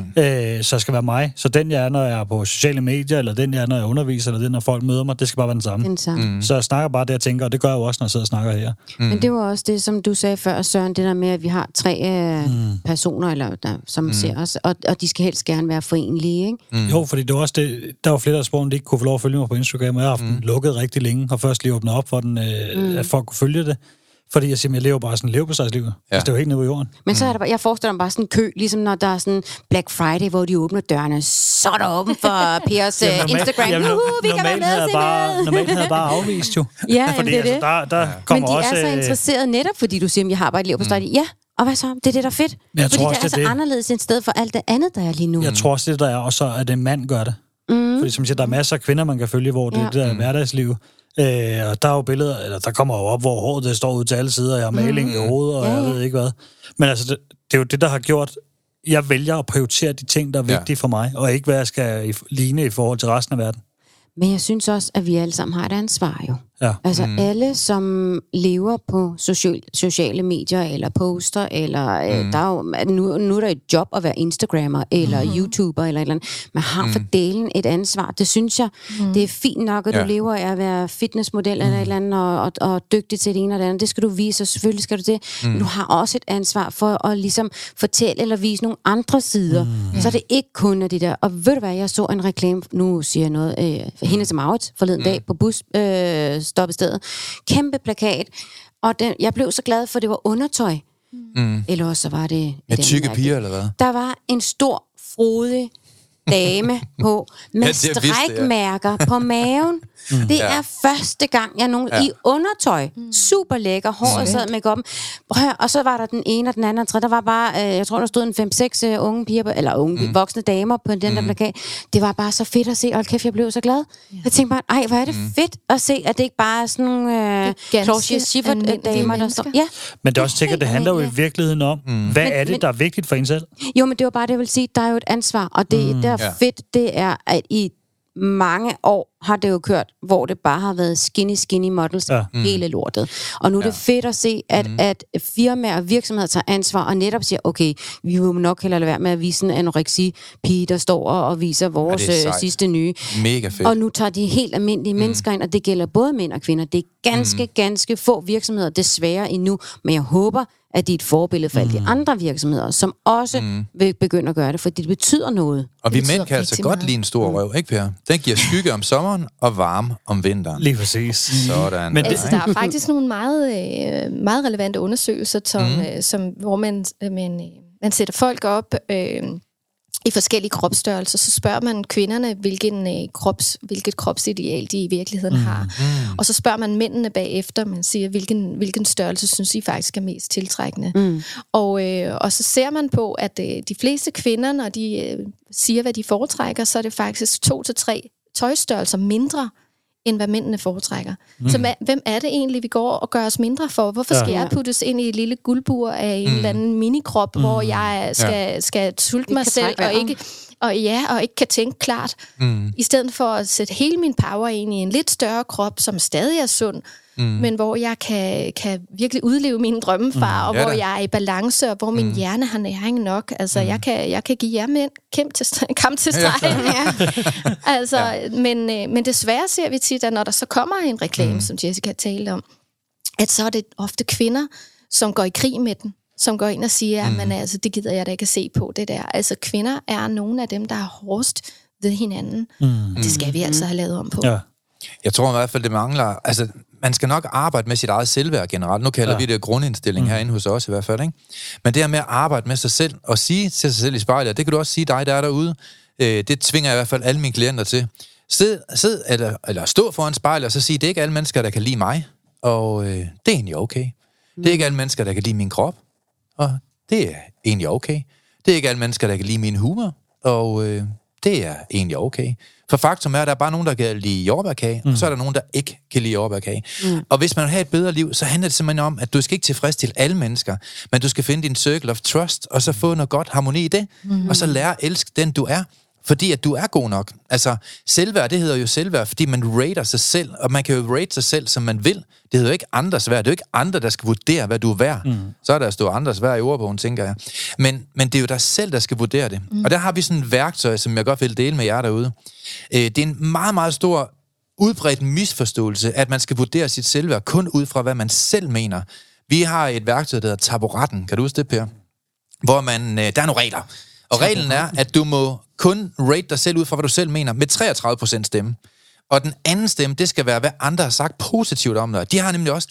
Øh, så jeg skal være mig. Så den, jeg er, når jeg er på sociale medier, eller den, jeg er, når jeg underviser, eller den, når folk møder mig, det skal bare være den samme. Den samme. Mm. Så jeg snakker bare det, jeg tænker, og det gør jeg jo også, når jeg sidder og snakker her. Mm. Men det var også det, som du sagde før, Søren, det der med, at vi har tre øh, mm. personer, eller, der, som mm. ser os, og, og de skal helst gerne være forenlige, ikke? Mm. Jo, fordi det var også det, der var flere, der spurgte, om de ikke kunne få lov at følge mig på Instagram, og jeg har haft mm. den lukket rigtig længe, og først lige åbnet op for den, øh, mm. at folk kunne følge det. Fordi jeg simpelthen lever bare sådan en leverpostejsliv. Ja. Altså, det er jo helt nede på jorden. Men så er der, bare- jeg forestiller mig bare sådan en kø, ligesom når der er sådan Black Friday, hvor de åbner dørene, så er der åben for Pers uh, Instagram. jamen, Uhu, vi kan være havde med, se bare, normalt havde jeg bare afvist jo. Ja, fordi det er altså, det. der, der Men kommer de også... er så øh, interesserede netop, fordi du siger, at jeg har bare et liv på mm. Ja, og hvad så? Det er det, der er fedt. Men jeg fordi tror det også, er det er så det. anderledes et sted for alt det andet, der er lige nu. Jeg tror også, det der er, og så at en mand gør det. Mm. Fordi som siger, der er masser af kvinder, man kan følge, hvor det, Ja. ja. det der er hverdagsliv. Øh, og der er jo billeder, eller der kommer jo op, hvor håret det står ud til alle sider, og jeg har maling i hovedet, og Ja, jeg ja. ved ikke hvad. Men altså, det, det er jo det, der har gjort, jeg vælger at prioritere de ting, der er Ja. vigtige for mig, og ikke hvad jeg skal i, ligne i forhold til resten af verden. Men jeg synes også, at vi alle sammen har et ansvar jo. Ja. Altså mm. alle, som lever på social, sociale medier, eller poster, eller mm. øh, der er jo, nu, nu er der et job at være Instagrammer, eller mm. YouTuber, eller et eller andet. Man har mm. for delen et ansvar. Det synes jeg, mm. det er fint nok, at Ja. du lever af at være fitnessmodel eller et eller andet, og, og, og dygtig til det ene og det andet. Det skal du vise, og selvfølgelig skal du det. Mm. Men du har også et ansvar for at ligesom fortælle eller vise nogle andre sider. Mm. Så er det ikke kun af det der. Og ved du hvad, jeg så en reklame, nu siger jeg noget, øh, hende til Maurits forleden mm. dag på bus, øh, stoppestedet. Kæmpe plakat. Og den, jeg blev så glad, for det var undertøj. Mm. Eller også så var det... Med tykke piger, eller hvad? Der var en stor, frodig dame på, med Ja, ja, strækmærker på maven. Det Ja. er første gang, jeg nogen Ja. i undertøj. Super lækker. Håret sad med høre, Og så var der den ene og den anden og tredje. Der var bare, øh, jeg tror, der stod en 5-6 øh, unge piger, eller unge, mm. voksne damer på den der plakat. Det var bare så fedt at se. Hold kæft, jeg blev så glad. Jeg tænkte bare, ej, hvor er det fedt at se, at det ikke bare er sådan nogle øh, Claudia Schiffer-damer, der almindelige står... Ja, Men det er også sikkert, det handler jo i virkeligheden om, mm. hvad er det, men- der er vigtigt for en selv? Jo, men det var bare det, jeg vil sige. Der er jo et ansvar, og det, mm, der er Ja. fedt, det er, at i mange år har det jo kørt, hvor det bare har været skinny, skinny models, Ja. ja. hele lortet. Og nu er det fedt at se, at, mm. at firmaer og virksomheder tager ansvar og netop siger, okay, vi må nok heller lade være med at vise en anoreksi-pige, der står og, og viser vores Ja, er ja, sidste nye. Mega fedt. Og nu tager de helt almindelige mm. mennesker ind, og det gælder både mænd og kvinder. Det er ganske, mm. ganske få virksomheder, desværre endnu. Men jeg håber, at de er et forbillede for mm. alle de andre virksomheder, som også mm. vil begynde at gøre det, fordi det betyder noget. Og vi Det betyder mænd kan altså godt meget. lide en stor røv, ikke Per? Den giver skygge om sommeren og varme om vinteren. Lige præcis. Sådan. Men der, det- Altså, der er faktisk nogle meget, øh, meget relevante undersøgelser, som, mm. øh, som, hvor man, øh, man, man sætter folk op øh, i forskellige kropsstørrelser. Så spørger man kvinderne, hvilken, øh, krops, hvilket kropsideal de i virkeligheden mm. har. Mm. Og så spørger man mændene bagefter, man siger, hvilken, hvilken størrelse synes I faktisk er mest tiltrækkende. Mm. Og, øh, og så ser man på, at øh, de fleste kvinder, når de øh, siger, hvad de foretrækker, så er det faktisk to til tre tøjstørrelser mindre, end hvad mændene foretrækker. Mm. Så hvem er det egentlig, vi går og gør os mindre for? Hvorfor skal Ja. jeg puttes ind i et lille guldbur af en mm. eller anden minikrop, mm. hvor jeg skal, ja. skal sulte mig selv og ikke, og ja, og ikke kan tænke klart. Mm. I stedet for at sætte hele min power ind i en lidt større krop, som stadig er sund, mm. men hvor jeg kan, kan virkelig udleve mine drømme fra, mm. og Ja hvor da. jeg er i balance, og hvor min mm. hjerne har næring nok. Altså, mm. jeg, kan, jeg kan give jer mænd kæmpe til, kamp til stregen. Ja, altså, ja. men, øh, men desværre ser vi tit, at når der så kommer en reklame, mm. som Jessica talte om, at så er det ofte kvinder, som går i krig med den som går ind og siger, mm. men altså, det gider jeg da ikke at se på, det der. Altså, kvinder er nogle af dem, der er hårdest ved hinanden. Mm. Og det skal vi altså have lavet om på. Ja. Jeg tror i hvert fald, det mangler... Altså, man skal nok arbejde med sit eget selvværd generelt. Nu kalder ja. vi det grundindstilling mm. herinde hos os i hvert fald. Ikke? Men det her med at arbejde med sig selv og sige til sig selv i spejlet, det kan du også sige dig, der er derude. Øh, det tvinger jeg i hvert fald alle mine klienter til. Sid, sid eller, eller stå foran spejlet og så sige, det er ikke alle mennesker, der kan lide mig. Og øh, det er egentlig okay. Det er ikke alle mennesker, der kan lide min krop. Og det er egentlig okay. Det er ikke alle mennesker, der kan lide min humor. Og øh, det er egentlig okay. For faktum er, at der er bare nogen, der kan lide jordbærkage, mm. og så er der nogen, der ikke kan lide jordbærkage. Mm. Og hvis man vil have et bedre liv, så handler det simpelthen om, at du skal ikke tilfredsstille alle mennesker, men du skal finde din circle of trust, og så få noget godt harmoni i det, mm. og så lære at elske den, du er. Fordi at du er god nok. Altså, selvværd, det hedder jo selvværd, fordi man rater sig selv, og man kan jo rate sig selv, som man vil. Det hedder jo ikke andres værd. Det er jo ikke andre, der skal vurdere, hvad du er værd. Mm. Så er der stå andres værd i ordbogen, tænker jeg. Men, men det er jo dig selv, der skal vurdere det. Mm. Og der har vi sådan et værktøj, som jeg godt vil dele med jer derude. Øh, det er en meget, meget stor udbredt misforståelse, at man skal vurdere sit selvværd kun ud fra, hvad man selv mener. Vi har et værktøj, der hedder taburetten. Kan du huske det, Per? Hvor man, øh, der er nogle regler. Og reglen er, at du må kun rate dig selv ud fra, hvad du selv mener, med 33 procent stemme. Og den anden stemme, det skal være, hvad andre har sagt positivt om dig. De har nemlig også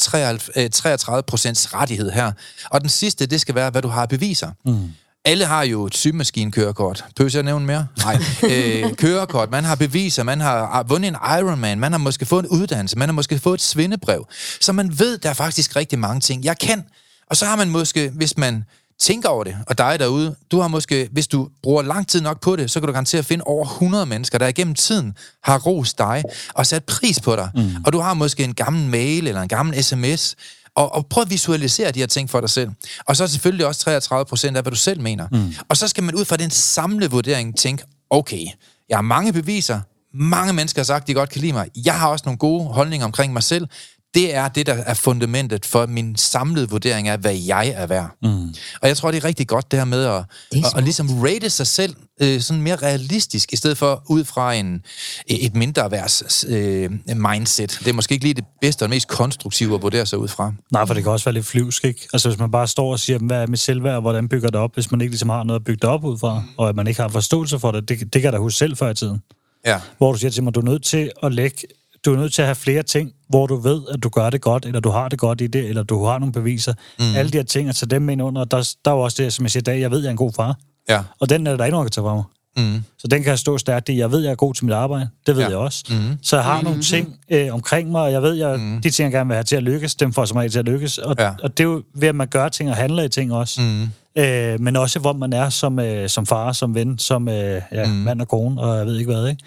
33 procents rettighed her. Og den sidste, det skal være, hvad du har beviser. Mm. Alle har jo et sygemaskinekørekort. Behøver jeg nævne mere? Nej. Øh, kørekort, man har beviser, man har vundet en Ironman, man har måske fået en uddannelse, man har måske fået et svindebrev. Så man ved, der er faktisk rigtig mange ting, jeg kan. Og så har man måske, hvis man tænker over det, og dig derude, du har måske, hvis du bruger lang tid nok på det, så kan du garantere at finde over 100 mennesker, der igennem tiden har rost dig og sat pris på dig. Mm. Og du har måske en gammel mail eller en gammel sms, og, og prøv at visualisere de her ting for dig selv. Og så selvfølgelig også 33 procent af, hvad du selv mener. Mm. Og så skal man ud fra den samlede vurdering tænke, okay, jeg har mange beviser, mange mennesker har sagt, de godt kan lide mig. Jeg har også nogle gode holdninger omkring mig selv det er det, der er fundamentet for min samlede vurdering af, hvad jeg er værd. Mm. Og jeg tror, det er rigtig godt det her med at, at, at ligesom rate sig selv øh, sådan mere realistisk, i stedet for ud fra en, et mindre værds øh, mindset. Det er måske ikke lige det bedste og mest konstruktive at vurdere sig ud fra. Nej, for det kan også være lidt flyvsk, ikke? Altså hvis man bare står og siger, hvad er mit selvværd, hvordan bygger det op, hvis man ikke ligesom har noget at bygge det op ud fra, og at man ikke har forståelse for det, det, det kan jeg da huske selv før i tiden. Ja. Hvor du siger til mig, du er nødt til at lægge du er nødt til at have flere ting, hvor du ved, at du gør det godt, eller du har det godt i det, eller du har nogle beviser. Mm. Alle de her ting, at tage dem ind under. Der, der er jo også det, som jeg siger i dag, jeg ved, jeg er en god far. Ja. Og den er der ikke nogen, der kan tage fra mig. Mm. Så den kan jeg stå stærkt i. Jeg ved, jeg er god til mit arbejde. Det ved ja. jeg også. Mm. Så jeg har mm. nogle ting øh, omkring mig, og jeg ved, jeg, mm. de ting, jeg gerne vil have til at lykkes, dem får som regel til at lykkes. Og, ja. og det er jo ved, at man gør ting og handler i ting også. Mm. Øh, men også, hvor man er som, øh, som far, som ven, som øh, ja, mm. mand og kone, og jeg ved ikke hvad, ikke?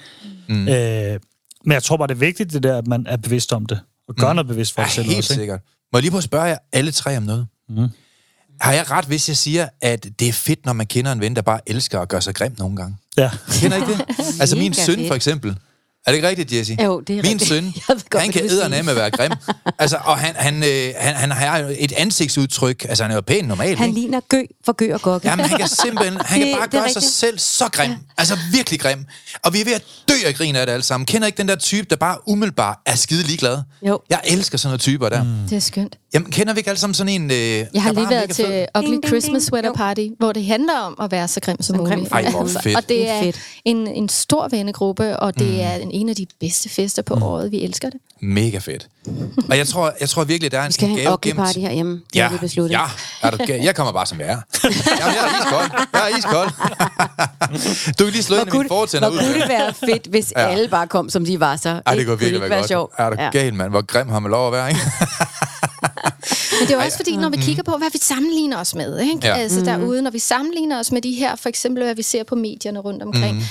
Mm. Øh, men jeg tror bare, det er vigtigt, det der, at man er bevidst om det. Og gør mm. noget bevidst for sig selv helt også, ikke? sikkert. Må jeg lige prøve at spørge jer alle tre om noget? Mm. Har jeg ret, hvis jeg siger, at det er fedt, når man kender en ven, der bare elsker at gøre sig grim nogle gange? Ja. Kender ikke det? Altså min søn for eksempel, er det ikke rigtigt, Jesse? Jo, det er Min rigtigt. søn, godt, han kan med at være grim. altså, og han, han, øh, han, han har et ansigtsudtryk. Altså, han er jo pæn normalt. Han ikke? ligner gø for gø og gokke. Jamen, han kan simpelthen han det, kan bare gøre rigtigt. sig selv så grim. Altså, virkelig grim. Og vi er ved at dø af grin af det alle sammen. Kender ikke den der type, der bare umiddelbart er skide ligeglad? Jo. Jeg elsker sådan nogle typer der. Mm. Det er skønt. Jamen, kender vi ikke alle sammen sådan en... Øh, jeg har lige været til fed? Ugly ding, Christmas ding, Sweater Party, hvor det handler om at være så grim som muligt. Ej, hvor fedt. Og det er en, en stor vennegruppe, og det mm. er en, en af de bedste fester på mm. året. Vi elsker det. Mega fedt. Og jeg tror, jeg tror virkelig, der er en, vi skal en gave gemt. party herhjemme. Det ja, vi besluttet. Ja, er du, jeg kommer bare som jeg er. Jamen, jeg er iskold. Jeg er iskold. du kan lige slå ind i min fortænder ud. Hvor kunne det være fedt, hvis ja. alle bare kom, som de var så? Ej, det kunne virkelig være, godt. Sjov. Er du ja. galt, mand? Hvor grim har man lov at være, ikke? Men det er også fordi, når vi mm. kigger på, hvad vi sammenligner os med, ikke? Ja. altså mm. derude, når vi sammenligner os med de her, for eksempel, hvad vi ser på medierne rundt omkring, mm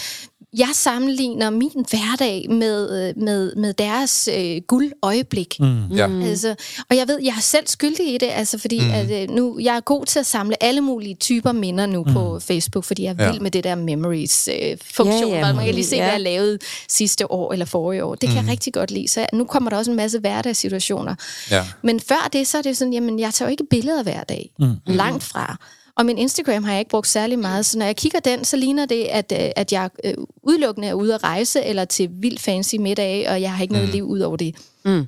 jeg sammenligner min hverdag med, øh, med, med deres øh, guldøjeblik. Mm. Ja. Altså, og jeg ved, jeg er selv skyldig i det, altså, fordi mm. at, øh, nu, jeg er god til at samle alle mulige typer minder nu mm. på Facebook, fordi jeg er vild ja. med det der memories-funktion. Øh, ja, ja, man kan lige se, ja. hvad jeg lavede sidste år eller forrige år. Det kan mm. jeg rigtig godt lide. Så nu kommer der også en masse hverdagssituationer. Ja. Men før det, så er det sådan, jamen, jeg tager jo ikke billeder hver dag. Mm. Langt fra. Og min Instagram har jeg ikke brugt særlig meget, så når jeg kigger den, så ligner det, at, øh, at jeg øh, udelukkende er ude at rejse, eller til vildt fancy middag, og jeg har ikke noget mm. liv ud over det. Mm.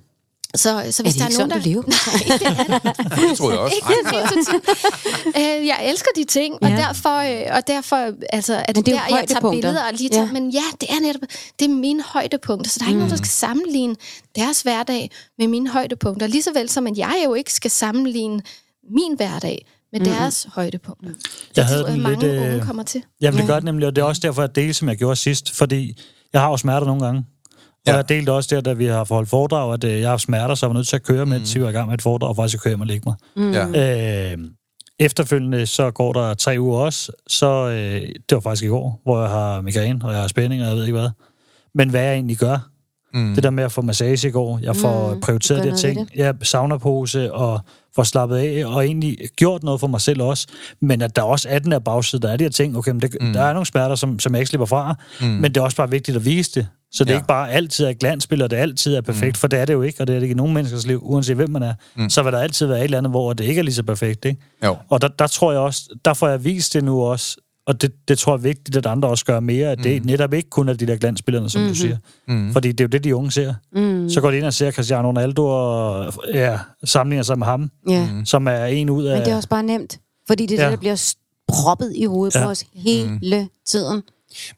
Så, så hvis er det der er nogen, der... du lever? Nej, det er det. tror jeg også. Ikke, øh, jeg elsker de ting, og ja. derfor, øh, og derfor altså, at det, det der, jeg tager billeder og lige tager, ja. men ja, det er netop, det er mine højdepunkter, så der er ikke mm. nogen, der skal sammenligne deres hverdag med mine højdepunkter, lige så vel som at jeg jo ikke skal sammenligne min hverdag med mm. deres højdepunkter. Jeg havde den mange lidt, unge kommer til. Jamen det gør det nemlig, og det er også derfor, at det som jeg gjorde sidst, fordi jeg har jo smerter nogle gange. Ja. Og jeg delte også der, da vi har forholdt foredrag, at øh, jeg har smerter, så jeg var nødt til at køre, mens mm. jeg var i gang med et foredrag, og faktisk køre hjem og lægge mig. Mm. Ja. Øh, efterfølgende, så går der tre uger også, så øh, det var faktisk i går, hvor jeg har migræne, og jeg har spænding, og jeg ved ikke hvad. Men hvad jeg egentlig gør, mm. det der med at få massage i går, jeg får mm. prioriteret de ting, jeg savner pose, og får slappet af, og egentlig gjort noget for mig selv også, men at der også er den her bagside, der er de her ting, okay, men det, mm. der er nogle smerter, som, som jeg ikke slipper fra, mm. men det er også bare vigtigt at vise det, så det ja. ikke bare altid er glansbilleder, og det altid er perfekt, mm. for det er det jo ikke, og det er det ikke i nogen menneskers liv, uanset hvem man er. Mm. Så vil der altid være et eller andet, hvor det ikke er lige så perfekt, ikke? Jo. Og der, der tror jeg også, der får jeg vist det nu også, og det, det tror jeg er vigtigt, at andre også gør mere, at det mm. netop ikke kun er de der glansbilleder, som mm-hmm. du siger. Mm. Fordi det er jo det, de unge ser. Mm. Så går de ind og ser Cristiano Ronaldo og ja, sammenligner sig med ham, Ja. mm. som er en ud af... Men det er også bare nemt. Fordi det er Ja. det, der bliver proppet i hovedet ja. På os hele tiden.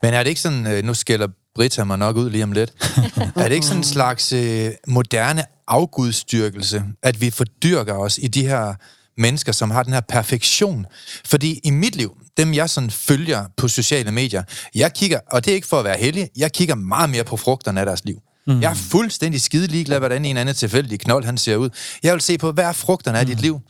Men er det ikke sådan, øh, nu skælder Britta mig nok ud lige om lidt, er det ikke sådan en slags øh, moderne afgudstyrkelse, at vi fordyrker os i de her mennesker, som har den her perfektion? Fordi i mit liv, dem jeg sådan følger på sociale medier, jeg kigger, og det er ikke for at være heldig, jeg kigger meget mere på frugterne af deres liv. Mm. Jeg er fuldstændig skide ligeglad, hvordan en anden tilfældig knold han ser ud. Jeg vil se på, hvad er frugterne af dit liv?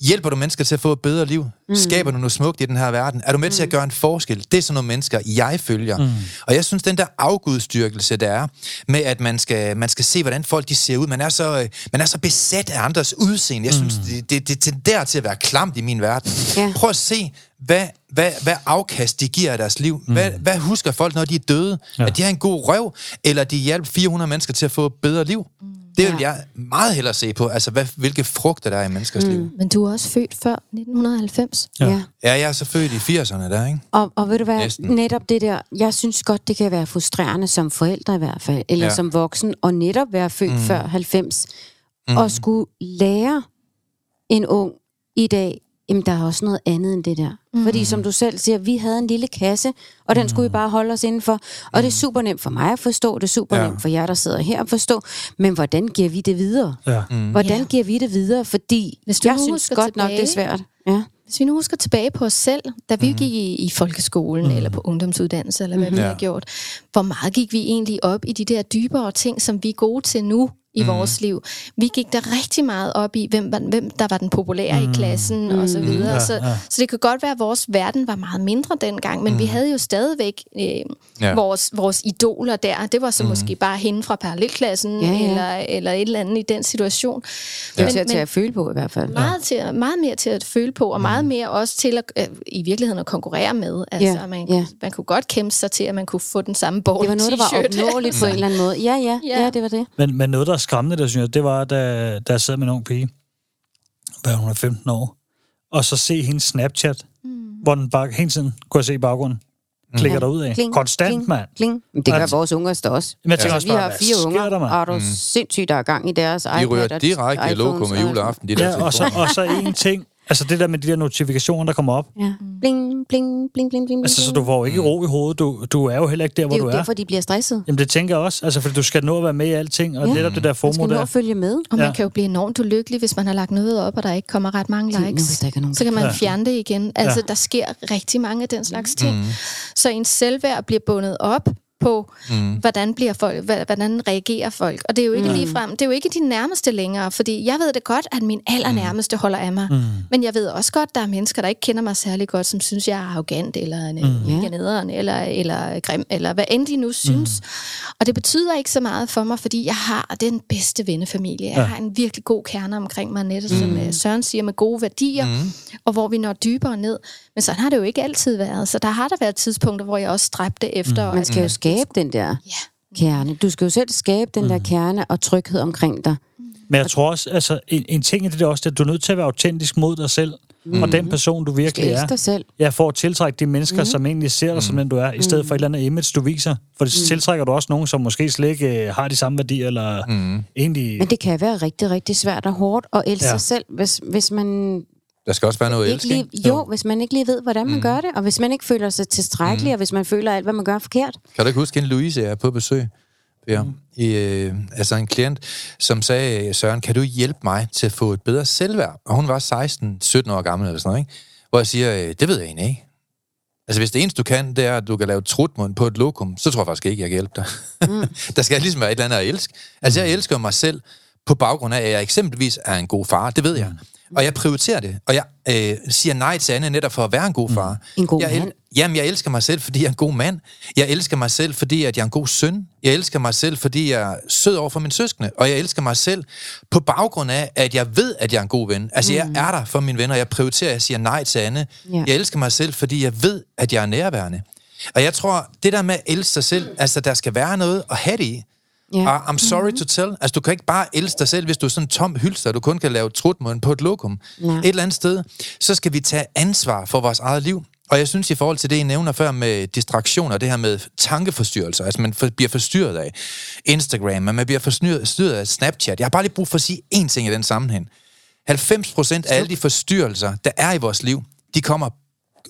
Hjælper du mennesker til at få et bedre liv? Mm. Skaber du noget smukt i den her verden? Er du med til at gøre en forskel? Det er sådan nogle mennesker, jeg følger. Mm. Og jeg synes, den der afgudstyrkelse, der er, med at man skal, man skal se, hvordan folk de ser ud. Man er så, øh, man er så besat af andres udseende. Jeg synes, det, det, det tenderer til at være klamt i min verden. Ja. Prøv at se, hvad, hvad, hvad afkast de giver af deres liv. Mm. Hvad, hvad husker folk, når de er døde? Ja. At de har en god røv, eller de hjalp 400 mennesker til at få et bedre liv? Mm. Det vil jeg meget hellere se på. Altså, hvad, hvilke frugter der er i menneskers mm. liv. Men du er også født før 1990. Ja. Ja. ja. Jeg er så født i 80'erne der, ikke? Og, og ved du hvad, Næsten. netop det der, jeg synes godt, det kan være frustrerende som forældre i hvert fald, eller ja. som voksen, og netop være født mm. før 90, mm. og skulle lære en ung i dag, jamen der er også noget andet end det der. Mm. Fordi som du selv siger, vi havde en lille kasse, og den skulle vi bare holde os indenfor. Og det er super nemt for mig at forstå, det er super Ja. nemt for jer, der sidder her at forstå, men hvordan giver vi det videre? Ja. Mm. Hvordan Ja. giver vi det videre? Fordi Hvis du jeg synes godt nok, det er tilbage- svært. Ja. Hvis vi nu husker tilbage på os selv, da vi mm. gik i, i folkeskolen mm. eller på ungdomsuddannelse, eller hvad mm. vi Ja. har gjort, hvor meget gik vi egentlig op i de der dybere ting, som vi er gode til nu i mm. vores liv. Vi gik der rigtig meget op i, hvem, var, hvem der var den populære mm. i klassen og så videre. Ja, så, ja. så det kan godt være, at vores verden var meget mindre dengang, men mm. vi havde jo stadigvæk øh, Ja. ja. vores, vores idoler der. Det var så mm. måske bare hende fra parallelklassen, Ja, ja. Eller, eller et eller andet i den situation. Det er Men- til at, til men- at føle på i hvert fald. meget, til, meget mere til at føle på, og meget mere også til at øh, i virkeligheden at konkurrere med. Altså, Ja, man, ja. man kunne godt kæmpe sig til, at man kunne få den samme ball Det var noget, der var opnåeligt på en eller anden måde. Ja, ja, Ja. ja, det var det. Men, men noget, der er skræmmende, der synes jeg, det var, da, da jeg sad med en ung pige, hvad hun er 15 år, og så se hendes Snapchat, mm. hvor den bare hele tiden kunne jeg se i baggrunden, klikker Ja. derud af. Kling, Konstant, kling, mand. Kling. Men det gør Altså- vores unger der også. Men jeg tænker Altså, også vi har fire unger, der, og er du sindssygt, der er gang i deres De iPad ryger og direkte i lokum og- juleaften, de der Ja, og så, og så en ting, altså det der med de der notifikationer, der kommer op. Ja. Bling, bling, bling, bling, bling. Altså, så du får jo ikke ro i hovedet. Du, du er jo heller ikke der, det hvor er du jo er. derfor, de bliver stresset. Jamen det tænker jeg også, altså fordi du skal nå at være med i alting, og Ja. netop det der Man FOMO skal nå der. at følge med. Og man Ja. kan jo blive enormt ulykkelig, hvis man har lagt noget op, og der ikke kommer ret mange Tænk nu, likes. hvis der ikke er nogen, så kan man Ja. fjerne det igen. Altså, Ja. der sker rigtig mange af den slags ting. Så ens selvværd bliver bundet op på, mm. hvordan, bliver folk, hvordan reagerer folk. Og det er jo ikke mm. ligefrem, det er jo ikke de nærmeste længere, fordi jeg ved det godt, at min allernærmeste holder af mig. Mm. Men jeg ved også godt, at der er mennesker, der ikke kender mig særlig godt, som synes, jeg er arrogant, eller mm. Ja. nederen, eller, eller grim, eller hvad end de nu synes. Mm. Og det betyder ikke så meget for mig, fordi jeg har den bedste vennefamilie. Jeg Ja. har en virkelig god kerne omkring mig, netop mm. som øh, Søren siger, med gode værdier, mm. og hvor vi når dybere ned. Men sådan har det jo ikke altid været. Så der har der været tidspunkter, hvor jeg også stræbte efter. Man skal jo skabe den der Ja. kerne. Du skal jo selv skabe den der kerne og tryghed omkring dig. Men jeg tror også, altså en, en ting i det er også, at du er nødt til at være autentisk mod dig selv, mm. og den person, du virkelig er. dig selv. Ja, for at tiltrække de mennesker, mm. som egentlig ser dig som den, du er, i stedet for et eller andet image, du viser. For det mm. tiltrækker du også nogen, som måske slet ikke øh, har de samme værdier, eller mm. egentlig... Men det kan være rigtig, rigtig svært og hårdt at elske Ja. sig selv, hvis, hvis man Der skal også være noget ikke elsk, lige, jo, hvis man ikke lige ved, hvordan man gør det, og hvis man ikke føler sig tilstrækkelig, og hvis man føler alt, hvad man gør er forkert. Kan du ikke huske, en Louise er på besøg? Ja. I, øh, altså en klient, som sagde, Søren, kan du hjælpe mig til at få et bedre selvværd? Og hun var 16-17 år gammel eller sådan noget, ikke? Hvor jeg siger, øh, det ved jeg egentlig ikke. Altså hvis det eneste, du kan, det er, at du kan lave trutmund på et lokum, så tror jeg faktisk ikke, jeg kan hjælpe dig. Mm. der skal ligesom være et eller andet at elske. Altså jeg elsker mig selv på baggrund af, at jeg eksempelvis er en god far, det ved jeg. Og jeg prioriterer det, og jeg øh, siger nej til Anne netop for at være en god far. En god jeg mand. Jamen, jeg elsker mig selv, fordi jeg er en god mand. Jeg elsker mig selv, fordi at jeg er en god søn. Jeg elsker mig selv, fordi jeg er sød over for mine søskende. Og jeg elsker mig selv på baggrund af, at jeg ved, at jeg er en god ven. Altså, mm. jeg er der for mine venner. Jeg prioriterer, jeg siger nej til Anne. Ja. Jeg elsker mig selv, fordi jeg ved, at jeg er nærværende. Og jeg tror, det der med at elske sig selv, altså, der skal være noget at have det i. Ja. Og I'm sorry to tell. Altså, du kan ikke bare elske dig selv, hvis du er sådan en tom hylster, du kun kan lave trutmund på et lokum. Nej. Et eller andet sted, så skal vi tage ansvar for vores eget liv. Og jeg synes, i forhold til det, I nævner før med distraktioner, det her med tankeforstyrrelser, altså man for, bliver forstyrret af Instagram, man bliver forstyrret af Snapchat. Jeg har bare lige brug for at sige én ting i den sammenhæng. 90 procent af alle de forstyrrelser, der er i vores liv, de kommer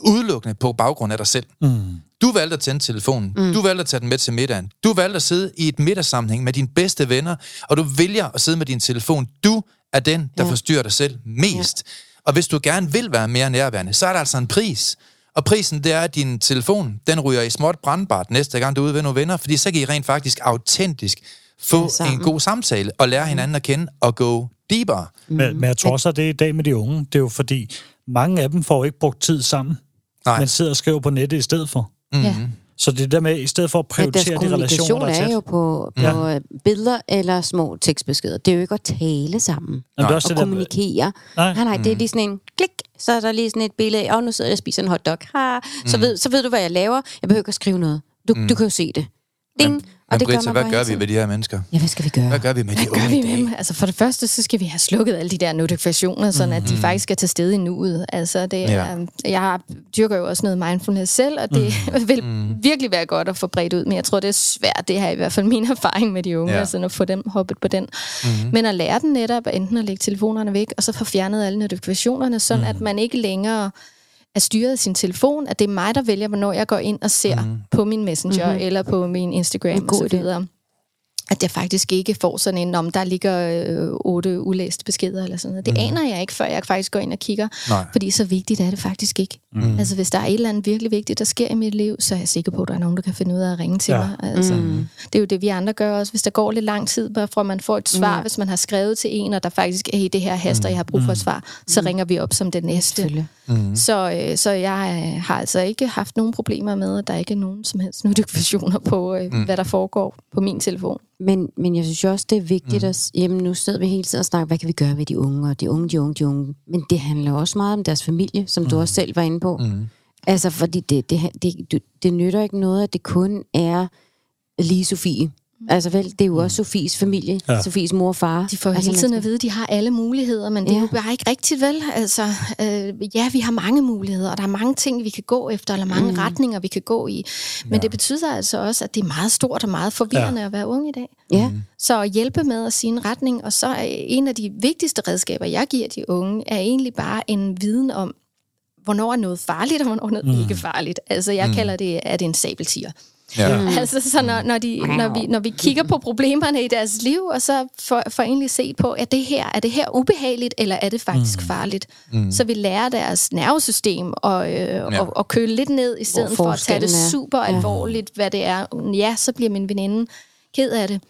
udelukkende på baggrund af dig selv. Mm. Du valgte at tænde telefonen. Mm. Du valgte at tage den med til middagen. Du valgte at sidde i et middagssammenhæng med dine bedste venner, og du vælger at sidde med din telefon. Du er den, der ja. forstyrrer dig selv mest. Ja. Og hvis du gerne vil være mere nærværende, så er der altså en pris. Og prisen, det er, at din telefon, den ryger i småt brandbart næste gang, du er ude ved nogle venner, fordi så kan I rent faktisk autentisk få Ja, en god samtale og lære hinanden at kende og gå deeper. Men, men jeg tror så, det er i dag med de unge. Det er jo fordi, mange af dem får ikke brugt tid sammen, Nej. men sidder og skriver på nettet i stedet for. Ja. Så det er der med, i stedet for at Ja, prioritere de relationer, kommunikation der er er jo på, på ja. billeder eller små tekstbeskeder. Det er jo ikke at tale sammen Men det er også og det der, kommunikere. Nej. Nej, nej, det er lige sådan en klik, så er der lige sådan et billede af, og nu sidder jeg og spiser en hotdog. Ha. Så, ved, så ved du, hvad jeg laver. Jeg behøver ikke at skrive noget. Du, du kan jo se det. Ding. Men det Britta, man hvad gør vi ved de her mennesker? Ja, hvad skal vi gøre? Hvad gør vi med de Hvad gør unge vi i med dem? Altså for det første, så skal vi have slukket alle de der notifikationer, sådan at de faktisk er til stede i nuet. Altså det Ja. jeg dyrker jo også noget mindfulness selv, og det vil virkelig være godt at få bredt ud, men jeg tror, det er svært. Det har i hvert fald min erfaring med de unge, Ja. altså at få dem hoppet på den. Mm-hmm. Men at lære den netop enten at lægge telefonerne væk, og så få fjernet alle notifikationerne, sådan mm. at man ikke længere er styret af sin telefon, at det er mig, der vælger, hvornår jeg går ind og ser mm. på min Messenger mm-hmm. eller på min Instagram En god og så videre at jeg faktisk ikke får sådan en, om der ligger øh, otte ulæste beskeder eller sådan noget. Det mm. aner jeg ikke, før jeg faktisk går ind og kigger. Nej. Fordi så vigtigt er det faktisk ikke. Mm. Altså hvis der er et eller andet virkelig vigtigt, der sker i mit liv, så er jeg sikker på, at der er nogen, der kan finde ud af at ringe til Ja. mig. Altså, mm. Det er jo det, vi andre gør også. Hvis der går lidt lang tid, bare fra man får et svar, mm. hvis man har skrevet til en, og der faktisk er i det her haster, jeg har brug for et svar, så ringer vi op som det næste. Mm. Så, øh, så jeg øh, har altså ikke haft nogen problemer med, at der ikke er nogen som helst notifikationer på, øh, mm. hvad der foregår på min telefon. Men, men jeg synes jo også, det er vigtigt, mm. at jamen, nu sidder vi hele tiden og snakker, hvad kan vi gøre ved de unge, og de unge, de unge, de unge. Men det handler også meget om deres familie, som mm. du også selv var inde på. Mm. Altså, fordi det, det, det, det, det nytter ikke noget, at det kun er lige Sofie. Altså vel, det er jo også Sofies familie, ja. Sofies mor og far. De får altså, hele tiden at vide, at de har alle muligheder, men det er Ja. jo bare ikke rigtigt vel. Altså, øh, ja, vi har mange muligheder, og der er mange ting, vi kan gå efter, eller mange mm. retninger, vi kan gå i. Men ja. det betyder altså også, at det er meget stort og meget forvirrende ja. at være ung i dag. Ja, Så at hjælpe med at sige en retning, og så er en af de vigtigste redskaber, jeg giver de unge, er egentlig bare en viden om, hvornår er noget farligt, og hvornår er noget mm. ikke farligt. Altså, jeg mm. kalder det, at det er en sabeltiger. Ja. Mm. Altså, så når, når, de, når, vi, når vi kigger på problemerne i deres liv, og så får, får egentlig set på, er det her, er det her ubehageligt, eller er det faktisk mm. farligt? Mm. Så vi lærer deres nervesystem at, øh, ja. og, og køle lidt ned, i stedet for at tage det forskellen er. super Ja. alvorligt, hvad det er. Ja, så bliver min veninde ked af det.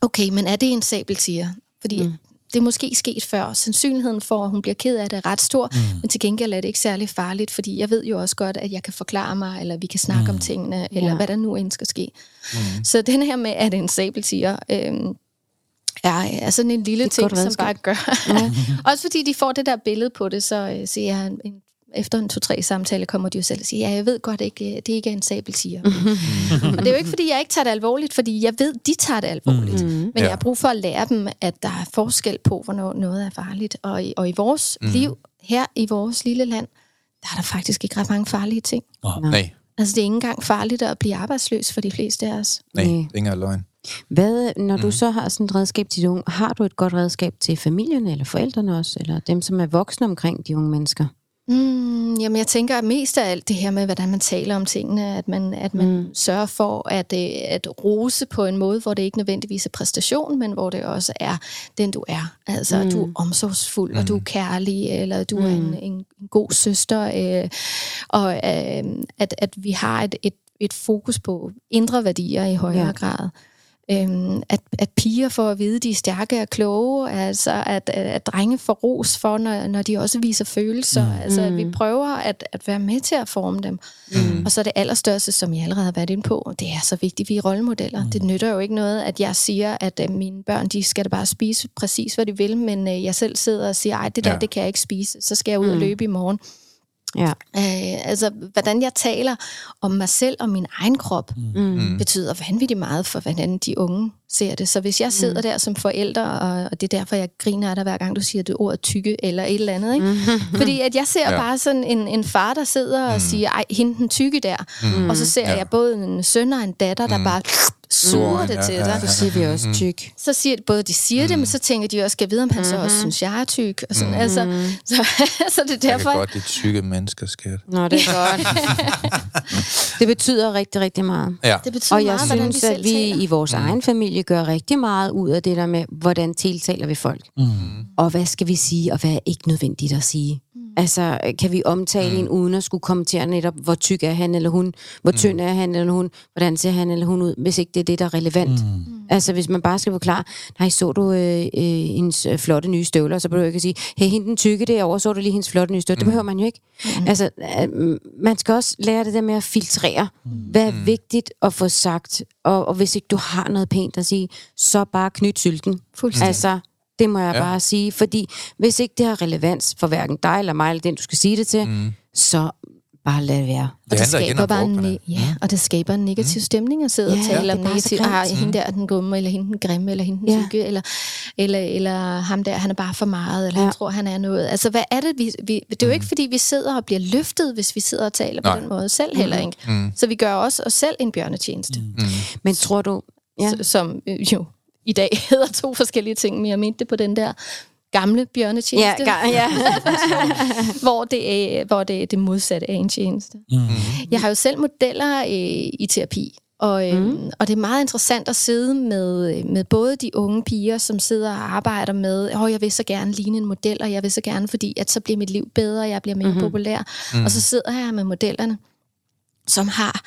Okay, men er det en sabeltiger? Fordi mm. Det er måske sket før. Sandsynligheden for, at hun bliver ked af det, er ret stor, mm. men til gengæld er det ikke særlig farligt, fordi jeg ved jo også godt, at jeg kan forklare mig, eller vi kan snakke mm. om tingene, eller Ja. hvad der nu end skal ske. Mm. Så den her med, at det en sabeltiger, øhm, er, er sådan en lille ting, som bare gør. også fordi de får det der billede på det, så øh, siger jeg, en, efter en to-tre samtale kommer de jo selv og siger, ja, jeg ved godt ikke, øh, det ikke er en sabeltiger. og det er jo ikke, fordi jeg ikke tager det alvorligt, fordi jeg ved, de tager det alvorligt. Mm. Men Ja. jeg har brug for at lære dem, at der er forskel på, hvornår noget er farligt. Og i, og i vores mm. liv, her i vores lille land, der er der faktisk ikke ret mange farlige ting. Nej, Altså, det er ikke engang farligt at blive arbejdsløs for de fleste af os. nej, Nej. det er ikke engang løgn. Hvad, når du så har sådan et redskab til de unge, har du et godt redskab til familierne eller forældrene også, eller dem, som er voksne omkring de unge mennesker? Mm, jamen, jeg tænker at mest af alt det her med, hvordan man taler om tingene, at man, at man mm. sørger for at, øh, at rose på en måde, hvor det ikke nødvendigvis er præstation, men hvor det også er den, du er. Altså, mm. du er omsorgsfuld, mm. og du er kærlig, eller du mm. er en, en, en god søster, øh, og øh, at, at vi har et, et, et fokus på indre værdier i højere ja. grad. Øhm, at, at piger får at vide, at de er stærke og kloge, altså at, at, drenge får ros for, når, når de også viser følelser. Mm. Altså at vi prøver at, at være med til at forme dem. Mm. Og så det allerstørste, som jeg allerede har været inde på, det er så vigtigt, vi er rollemodeller. Mm. Det nytter jo ikke noget, at jeg siger, at uh, mine børn, de skal da bare spise præcis, hvad de vil, men uh, jeg selv sidder og siger, ej, det der, ja. det kan jeg ikke spise, så skal jeg ud mm. og løbe i morgen. Ja. Øh, altså, hvordan jeg taler om mig selv og min egen krop, mm. betyder vanvittigt meget for, hvordan de unge ser det. Så hvis jeg sidder mm. der som forælder, og, og det er derfor, jeg griner af dig, hver gang du siger det ord tykke, eller et eller andet, ikke? Mm. fordi at jeg ser ja. bare sådan en, en far, der sidder og mm. siger, ej, hende den tykke der. Mm. Og så ser ja. jeg både en søn og en datter, der mm. bare suger det til dig. Så siger vi også mm. tyk. Så siger de, både de siger mm. det, men så tænker de også, skal jeg vide, om han så også synes, jeg er tyk. Og sådan, mm. altså, så, så det er derfor... Jeg kan godt de tykke mennesker, skat. Nå, det er godt. det betyder rigtig, rigtig meget. Ja. Det betyder Og jeg meget, synes, vi at vi taler. i vores mm. egen familie gør rigtig meget ud af det der med, hvordan tiltaler vi folk. Mm. Og hvad skal vi sige, og hvad er ikke nødvendigt at sige. Mm. Altså, kan vi omtale mm. en uden at skulle kommentere netop, hvor tyk er han eller hun, hvor tynd er han eller hun, hvordan ser han eller hun ud, hvis ikke det er det, der er relevant. Mm. Altså, hvis man bare skal forklare, nej, så du øh, øh, hendes øh, flotte nye støvler, så behøver du ikke at sige, hey, hende den tykke derovre, så du lige hendes flotte nye støvler. Mm. Det behøver man jo ikke. Mm. Altså, øh, man skal også lære det der med at filtrere, mm. hvad er vigtigt at få sagt, og, og hvis ikke du har noget pænt at sige, så bare knyt sylten. Fuldstændig. Altså, det må jeg Ja. ja. bare sige, fordi hvis ikke det har relevans for hverken dig eller mig, eller den du skal sige det til, mm. så bare lad det være. Det handler igen skaber bare en, ne- ja, og det skaber en negativ stemning at sidde Ja, og tale det om er grimt. Ah, hende der er den gumme, eller hende den grimme, eller hende den Ja. tykke, eller, eller, eller ham der, han er bare for meget, eller ja. Ja. han tror, han er noget. Altså, hvad er det, vi... vi det er jo ikke, fordi vi sidder og bliver løftet, hvis vi sidder og taler på Nej. den måde selv heller, ikke? Mm. Så vi gør også os selv en bjørnetjeneste, mm. Men tror du... Ja. som øh, jo i dag hedder to forskellige ting, men jeg mente det på den der gamle Ja, bjørnetjeneste, ga- ja. hvor det er, hvor det, er det modsatte af en tjeneste. Mm. Jeg har jo selv modeller øh, i terapi, og, øh, mm. og det er meget interessant at sidde med, med både de unge piger, som sidder og arbejder med, åh, oh, jeg vil så gerne ligne en model, og jeg vil så gerne, fordi at så bliver mit liv bedre, jeg bliver mere mm-hmm. populær. Mm. Og så sidder jeg med modellerne, som har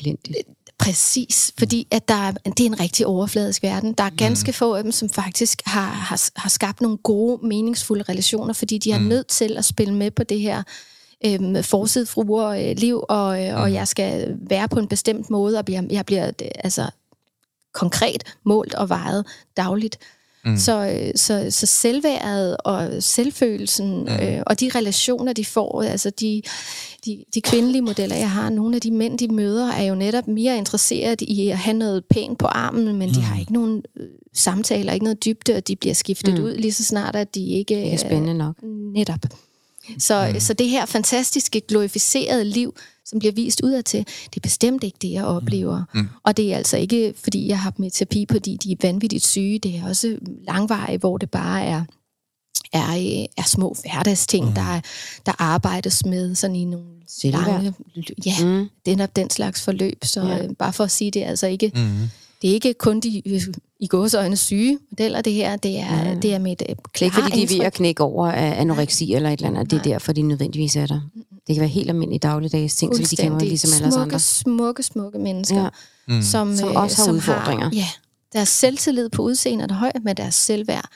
Elendigt. Præcis, fordi at der er, det er en rigtig overfladisk verden. Der er ganske mm. få af dem, som faktisk har, har, har skabt nogle gode, meningsfulde relationer, fordi de er mm. nødt til at spille med på det her øhm, forsidfruer øh, liv, og, øh, og jeg skal være på en bestemt måde, og jeg, jeg bliver altså konkret målt og vejet dagligt. Mm. Så, øh, så, så selvværdet og selvfølelsen mm. øh, og de relationer, de får, altså de, de, de kvindelige modeller, jeg har, nogle af de mænd, de møder, er jo netop mere interesseret i at have noget pænt på armen, men mm. de har ikke nogen øh, samtaler, ikke noget dybde, og de bliver skiftet mm. ud lige så snart, at de ikke... Det er spændende nok. Netop. Så, mm. så det her fantastiske, glorificerede liv, som bliver vist udad til, det er bestemt ikke det, jeg oplever. Mm. Og det er altså ikke, fordi jeg har dem i terapi, fordi de er vanvittigt syge. Det er også langvarige, hvor det bare er er, øh, er små hverdagsting, mm. der, der arbejdes med sådan i nogle Selvværd. lange... Ja, mm. det er den slags forløb. Så Ja. ja. bare for at sige, det er altså ikke... Mm. Det er ikke kun de øh, i gåseøjne syge modeller, det her. Det er, mm. det er mit øh, Det er klare ikke, fordi de er ved at knække over af anoreksi eller et eller andet. Det er derfor, de nødvendigvis er der. Det kan være helt almindelige dagligdags ting, som de kender ligesom alle smukke, andre. smukke, smukke mennesker, Ja. mm. som, Som øh, også har som udfordringer. ja, deres selvtillid på udseendet er højt, men deres selvværd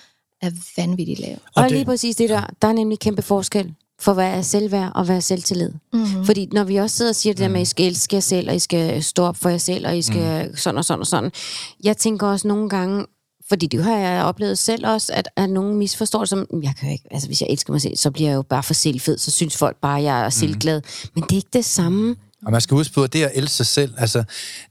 er vanvittigt lav. Og, Og lige det- præcis det der, der er nemlig kæmpe forskel for, hvad er selvværd og hvad er selvtillid. Mm-hmm. Fordi når vi også sidder og siger det der med, at I skal elske jer selv, og I skal stå op for jer selv, og I skal mm. sådan og sådan og sådan. Jeg tænker også nogle gange, fordi det har jeg oplevet selv også, at, at nogen misforstår det som, jeg kan jo ikke, altså hvis jeg elsker mig selv, så bliver jeg jo bare for selvfed, så synes folk bare, at jeg er selvglad. Men det er ikke det samme. Og man skal huske på, at det at elske sig selv, altså,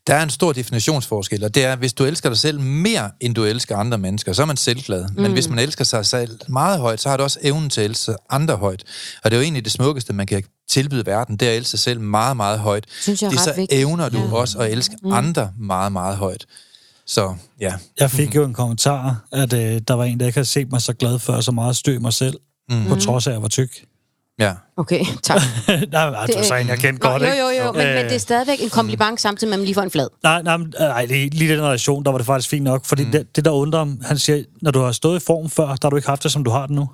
der er en stor definitionsforskel, og det er, hvis du elsker dig selv mere, end du elsker andre mennesker, så er man selvglad. Mm. Men hvis man elsker sig selv meget højt, så har du også evnen til at elske andre højt. Og det er jo egentlig det smukkeste, man kan tilbyde verden, det er at elske sig selv meget, meget højt. Synes jeg er det ret så vigtigt. evner du ja. også at elske mm. andre meget, meget højt. Så ja, Jeg fik jo en kommentar, at øh, der var en, der ikke havde set mig så glad før, så meget støg mig selv, mm. på trods af, at jeg var tyk. Ja. Okay, tak. nej, nej, det var så en, jeg kendte godt, jo, ikke? jo, jo, men, Øh, men det er stadigvæk en kompliment, samtidig med, at man lige får en flad. Nej, nej, men, øh, nej lige, lige den relation, der var det faktisk fint nok. Fordi mm. det, det, der undrer ham, han siger, når du har stået i form før, der har du ikke haft det, som du har det nu.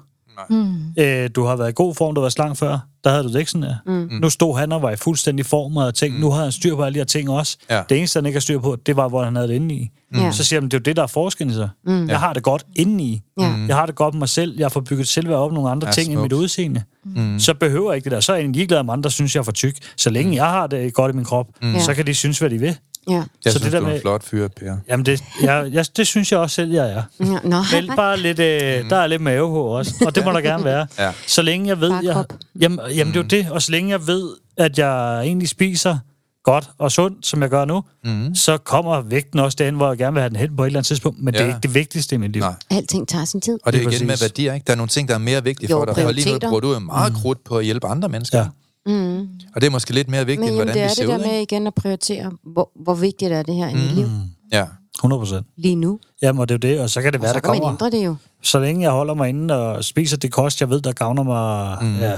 Mm. Øh, du har været i god form, du var slank før. Der havde du det ikke sådan der. Mm. Nu stod han og var i fuldstændig form, og tænkte, mm. nu har han styr på alle de her ting også. Ja. Det eneste, han ikke har styr på, det var, hvor han havde det inde i. Ja. Så siger han, det er jo det, der er forskellen så. Mm. Jeg har det godt indeni. Ja. Jeg har det godt med mig selv. Jeg får bygget selvværd op nogle andre Ja, ting end smukt. mit udseende. Mm. Så behøver jeg ikke det der. Så er jeg egentlig ligeglad med andre, der synes, jeg er for tyk. Så længe jeg har det godt i min krop, mm. så kan de synes, hvad de vil. Ja. Jeg Så synes, det der du er en med- flot fyr, Per. Jamen, det, jeg, jeg, det synes jeg også selv, jeg er. Ja, Nå, Vel, bare lidt, øh, der er lidt mavehår også, og det må der gerne være. Ja. Så længe jeg ved, jeg, jamen, jamen det er jo det, og så længe jeg ved, at jeg egentlig spiser godt og sundt, som jeg gør nu, mm. så kommer vægten også derhen, hvor jeg gerne vil have den hen på et eller andet tidspunkt. Men ja. det er ikke det vigtigste i mit liv. Nej. alting tager sin tid. Og det er igen med værdier, ikke? Der er nogle ting, der er mere vigtige Jo, for dig. Og lige nu bruger du jo meget krudt på at hjælpe andre mennesker. Ja. Mm. Og det er måske lidt mere vigtigt, Men end hvordan det er vi ser det der ud, ikke? med igen at prioritere, hvor, hvor vigtigt er det her i mit liv Ja. 100 procent. lige nu. Jamen, og det er jo det, og så kan det være, Så der kan man kommer... ændre det jo. Så længe jeg holder mig inde og spiser det kost, jeg ved, der gavner mig mm. ja,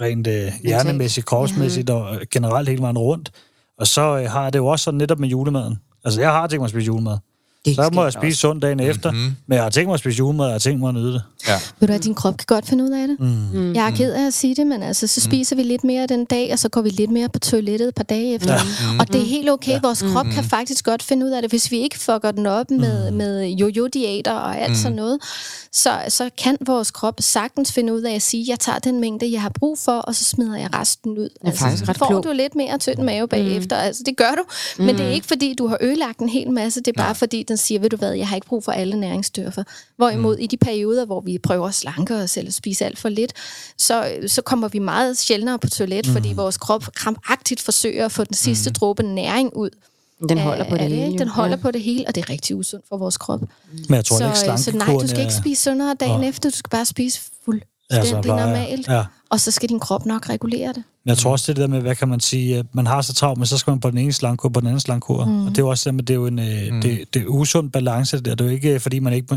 rent øh, hjernemæssigt, kropsmæssigt og øh, generelt hele vejen rundt. Og så øh, har jeg det jo også sådan netop med julemaden. Altså, jeg har tænkt mig at spise julemad. Det Så må jeg spise sundt dagen efter, Mhm. men jeg har tænkt mig at spise julemad, og jeg har tænkt mig at nyde det. Ja. Ved du hvad, din krop kan godt finde ud af det. Mm. Jeg er ked af at sige det, men altså, så spiser vi lidt mere den dag, og så går vi lidt mere på toilettet et par dage efter. Ja. Og det er helt okay. Vores krop kan faktisk godt finde ud af det. Hvis vi ikke fucker den op med, med jojo-diæter og alt sådan noget, så, så kan vores krop sagtens finde ud af at sige, jeg tager den mængde, jeg har brug for, og så smider jeg resten ud. Altså, faktisk ret får klogt. du lidt mere tynd mave bagefter. Altså, det gør du. Men det er ikke, fordi du har ødelagt en hel masse. Det er bare, fordi den siger, ved du hvad, jeg har ikke brug for alle næringsstoffer. Hvorimod i de perioder, hvor vi prøver at slanke os eller spise alt for lidt, så, så kommer vi meget sjældnere på toilet, fordi vores krop krampagtigt forsøger at få den sidste dråbe næring ud. Den holder på det af hele. Den holder Ja. på det hele, og det er rigtig usundt for vores krop. Men jeg tror så, ikke, så nej, du skal ikke spise sundere dagen Nå. efter. Du skal bare spise fuldstændig Altså, bare- normalt. ja. Og så skal din krop nok regulere det. Men jeg tror også, det der med, hvad kan man sige, at man har så travlt, men så skal man på den ene slangkur, på den anden slangkur. Mm. Og det er jo også det med, det er jo en øh, det, det er usund balance. Det, der. det er jo ikke, fordi man ikke må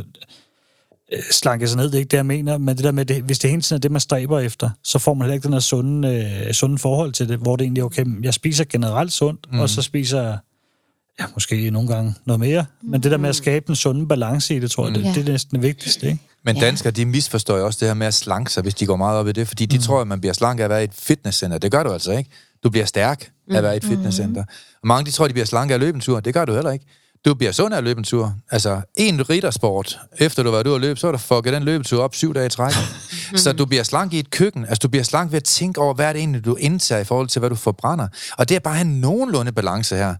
øh, slanke sig ned, det er ikke det, jeg mener, men det der med, det, hvis det hele tiden er det, man stræber efter, så får man heller ikke den her sunde, øh, sunde forhold til det, hvor det egentlig er, okay, jeg spiser generelt sundt, mm. og så spiser jeg ja, måske nogle gange noget mere, men det der med at skabe en sunde balance i det, tror jeg, det, Ja. det er næsten det vigtigste, ikke? Men Ja. danskere, de misforstår jo også det her med at slanke sig, hvis de går meget op i det, fordi de mm. tror, at man bliver slank af at være i et fitnesscenter. Det gør du altså ikke. Du bliver stærk af at være i et fitnesscenter. Og mange, de tror, de bliver slanke af at løbe en tur. Det gør du heller ikke. Du bliver sund af at løbe en tur. Altså, en riddersport, efter du har været ude at løbe, så har du fucket den løbetur op syv dage i træk. så du bliver slank i et køkken. Altså, du bliver slank ved at tænke over, hvad det egentlig, du indtager i forhold til, hvad du forbrænder. Og det er bare have nogenlunde balance her.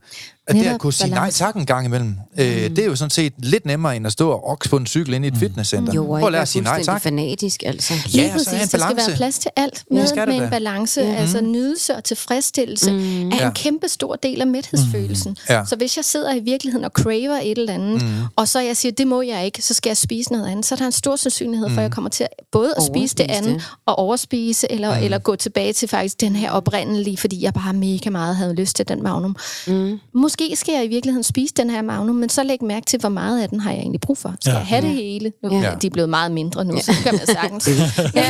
At det at kunne sige nej tak en gang imellem, øh, det er jo sådan set lidt nemmere, end at stå og okse på en cykel ind i et fitnesscenter. Jo, og ikke være sige nej tak. fanatisk, altså. Ja, Lige en præcis. Der skal være plads til alt Ja, med, der med en balance. Mm-hmm. Altså nydelse og tilfredsstillelse mm. er Ja. en kæmpe stor del af mæthedsfølelsen. Mm. Ja. Så hvis jeg sidder i virkeligheden og craver et eller andet, mm. og så jeg siger, det må jeg ikke, så skal jeg spise noget andet, så er der en stor sandsynlighed for, at jeg kommer til at både at spise det andet det. og overspise, eller, mm. eller gå tilbage til faktisk den her oprindelige, fordi jeg bare mega meget havde lyst til den magnum. Mm. Måske skal jeg i virkeligheden spise den her magnum, men så læg mærke til, hvor meget af den har jeg egentlig brug for. Skal Ja. jeg have det hele? Nu, Ja. ja. De er blevet meget mindre nu, så det kan man sagtens. men,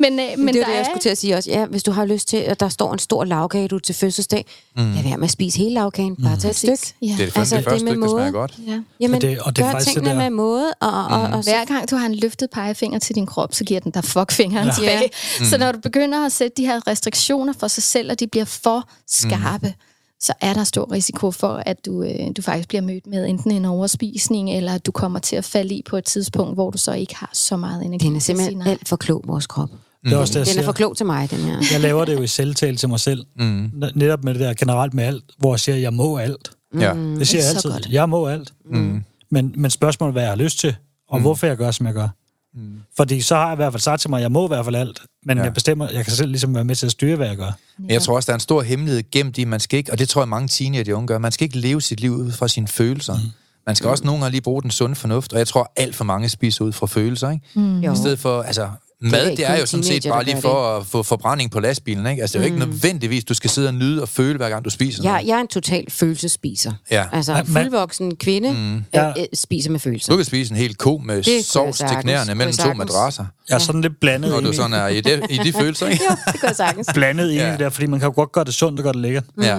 men, øh, men Men det der er det, jeg er- skulle til at sige også. Ja, hvis du har lyst til, at der står en stor lavkage du til fødselsdag, mm. lad være med at spise hele lavkagen. Bare tag et stykke. Ja. Det er det, altså, det første det med der smager måde. godt. Ja. Jamen, Og det- og det er gør tingene der- med måde, og, og, og, og så, Hver gang du har en løftet pegefinger til din krop, så giver den dig fuckfingeren ja. tilbage. Mm. Så når du begynder at sætte de her restriktioner for sig selv, og de bliver for skarpe, Mm. Så er der stor risiko for, at du, øh, du faktisk bliver mødt med enten en overspisning, eller at du kommer til at falde i på et tidspunkt, hvor du så ikke har så meget energi. den er til at sige simpelthen alt for klog, vores krop. Det er også det, jeg Den er siger. for klog til mig, den her. Jeg laver det jo i selvtale til mig selv. Mm. Netop med det der generelt med alt, hvor jeg siger, at jeg må alt. Ja. Det siger Det er jeg altid. Jeg må alt. Mm. Men, men spørgsmålet er, hvad jeg har lyst til, og mm. hvorfor jeg gør, som jeg gør. Mm. Fordi så har jeg i hvert fald sagt til mig, at jeg må i hvert fald alt. Men Ja. jeg bestemmer, jeg kan selv ligesom være med til at styre, hvad jeg gør. Men jeg tror også, der er en stor hemmelighed gemt i, man skal ikke, og det tror jeg mange teenager, de unge gør, man skal ikke leve sit liv ud fra sine følelser. Mm. Man skal også nogle gange lige bruge den sunde fornuft, og jeg tror, alt for mange spiser ud fra følelser, ikke? Mm. Jo. I stedet for, altså, mad, det er jo sådan set bare lige for at få forbrænding på lastbilen, ikke? Altså, det er jo ikke nødvendigvis, du skal sidde og nyde og føle, hver gang du spiser Jeg, noget. jeg er en total følelsespiser. Ja. Altså, men- fuldvoksen kvinde mm. Ja. øh, øh, spiser med følelser. Du kan spise en hel ko med jeg sovs til Kunne mellem jeg to madrasser. Jeg er sådan lidt blandet Når ind du i, sådan er i, det, i de følelser, ikke? Jo, det gør sagtens. blandet ind i Ja. det der, fordi man kan jo godt gøre det sundt og gøre det lækkert. Ja.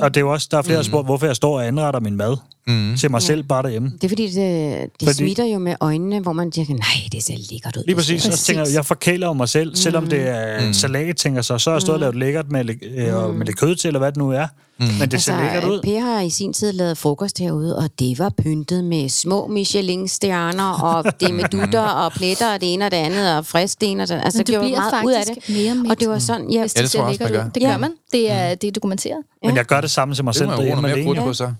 Og det er jo også, der er flere, der spurgt, hvorfor jeg står og anretter min mad Mm. til mig selv bare derhjemme. Det er fordi, det, det Fordi- smitter jo med øjnene, hvor man tænker, nej, det ser lækkert ud. Lige præcis. Så tænker jeg, jeg forkæler jo mig selv, selvom det er Mm. salat, tænker så, så har jeg stået og lavet lækkert med, øh, og med lidt kød til, eller hvad det nu er. Mm. Men det ser lækkert ud. Per har i sin tid lavet frokost herude, og det var pyntet med små Michelin-stjerner, og det med dutter og pletter, og det ene og det andet, og frisk det ene og det andet. Altså, Men det var bliver meget ud af det. faktisk mere Og det var sådan, ja, hvis Ja, det, det ser lækkert ud. gør. Det Ja. gør man. Det er, det er dokumenteret. Men jeg gør det samme til mig Det selv må jeg bruge derhjemme noget mere krudt på, så.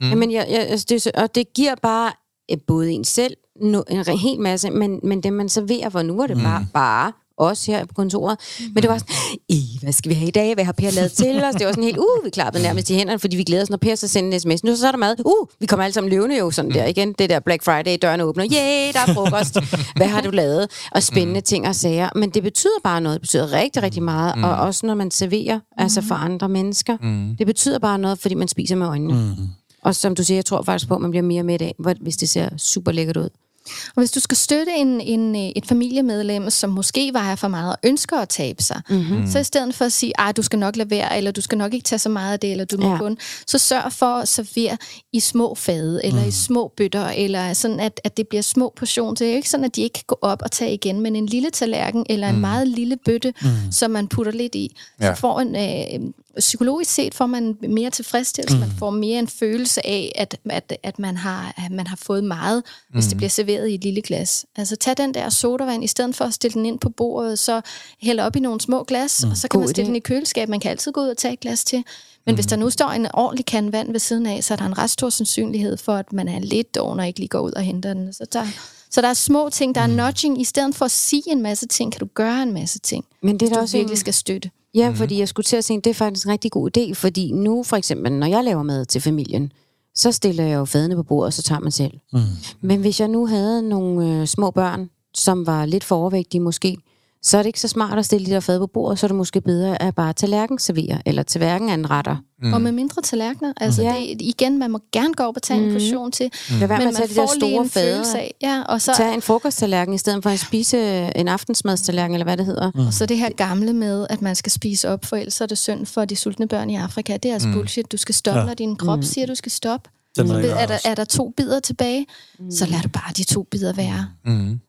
Mm. Jamen, jeg, jeg, altså, det, er og det giver bare øh, både en selv no, en re- hel masse, men, men det man serverer, hvor nu er det bare, bare os her på kontoret. Men det var sådan, I, hvad skal vi have i dag? Hvad har Per lavet til os? Det var sådan helt, uh, vi klappede nærmest i hænderne, fordi vi glæder os, når Per så sender en sms. Nu så er der mad. Uh, vi kommer alle sammen løvende jo sådan der igen. Det der Black Friday, dørene åbner. Yeah, der er frokost. Hvad har du lavet? Og spændende ting og sager. Men det betyder bare noget. Det betyder rigtig, rigtig meget. Og også når man serverer, altså for andre mennesker. Det betyder bare noget, fordi man spiser med øjnene. Og som du siger, jeg tror faktisk på, at man bliver mere med af, hvis det ser super lækkert ud. Og hvis du skal støtte en, en, øh, et familiemedlem, som måske vejer for meget og ønsker at tabe sig, mm-hmm. så i stedet for at sige, at du skal nok lade være, eller du skal nok ikke tage så meget af det, eller du må Ja. kun, så sørg for at servere i små fade, eller mm. i små bøtter, eller sådan, at, at det bliver små portioner. Det er jo ikke sådan, at de ikke kan gå op og tage igen, men en lille tallerken, eller en meget lille bøtte, mm. som man putter lidt i, Ja. så får en... Øh, psykologisk set får man mere tilfredsstillelse, mm. man får mere en følelse af, at, at, at, man, har, at man har fået meget, hvis det bliver serveret i et lille glas. Altså tag den der sodavand, i stedet for at stille den ind på bordet, så hælde op i nogle små glas, mm. og så kan God man stille idé. den i køleskab. Man kan altid gå ud og tage et glas til. Men mm. hvis der nu står en ordentlig kan vand ved siden af, så er der en ret stor sandsynlighed for, at man er lidt doven og ikke lige går ud og henter den. Så der, så der er små ting, der er nudging. I stedet for at sige en masse ting, kan du gøre en masse ting, Men det er hvis du også virkelig en, skal støtte. Ja, fordi jeg skulle til at sige, det er faktisk en rigtig god idé, fordi nu for eksempel, når jeg laver mad til familien, så stiller jeg jo fadene på bordet, og så tager man selv. Mm. Men hvis jeg nu havde nogle øh, små børn, som var lidt for overvægtige måske, så er det ikke så smart at stille de der fad på bordet, så er det måske bedre at bare tallerken servere, eller tallerken anretter. Mm. Og med mindre tallerkener. Altså Ja. det, igen, man må gerne gå op og tage en portion til. Med Men at tage man de der får lige store en fade. følelse af. Ja, og så, Tag en frokosttallerken i stedet for at spise en aftensmadstallerken, eller hvad det hedder. Mm. så det her gamle med, at man skal spise op, for ellers er det synd for de sultne børn i Afrika. Det er altså mm. bullshit. Du skal stoppe, Ja. når din krop mm. siger, du skal stoppe. Den er er, der, er der to bidder tilbage, mm. så lad du bare de to bidder være. Mm.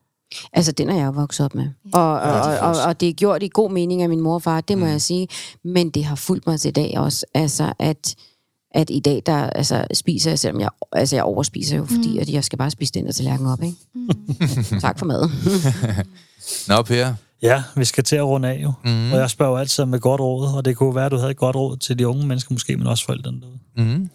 Altså, den er jeg jo vokset op med. Og, og, og, og, og det er gjort i god mening af min mor og far, det må mm. jeg sige. Men det har fulgt mig til i dag også. Altså, at, at i dag, der altså, spiser jeg, selvom jeg, altså, jeg overspiser jo, fordi mm. at jeg skal bare spise den der tallerken op, ikke? Mm. tak for mad. Nå, Per. Ja, vi skal til at runde af jo. Mm. Og jeg spørger jo altid med godt råd, og det kunne være, at du havde et godt råd til de unge mennesker måske, men også forældrene derude. Mm.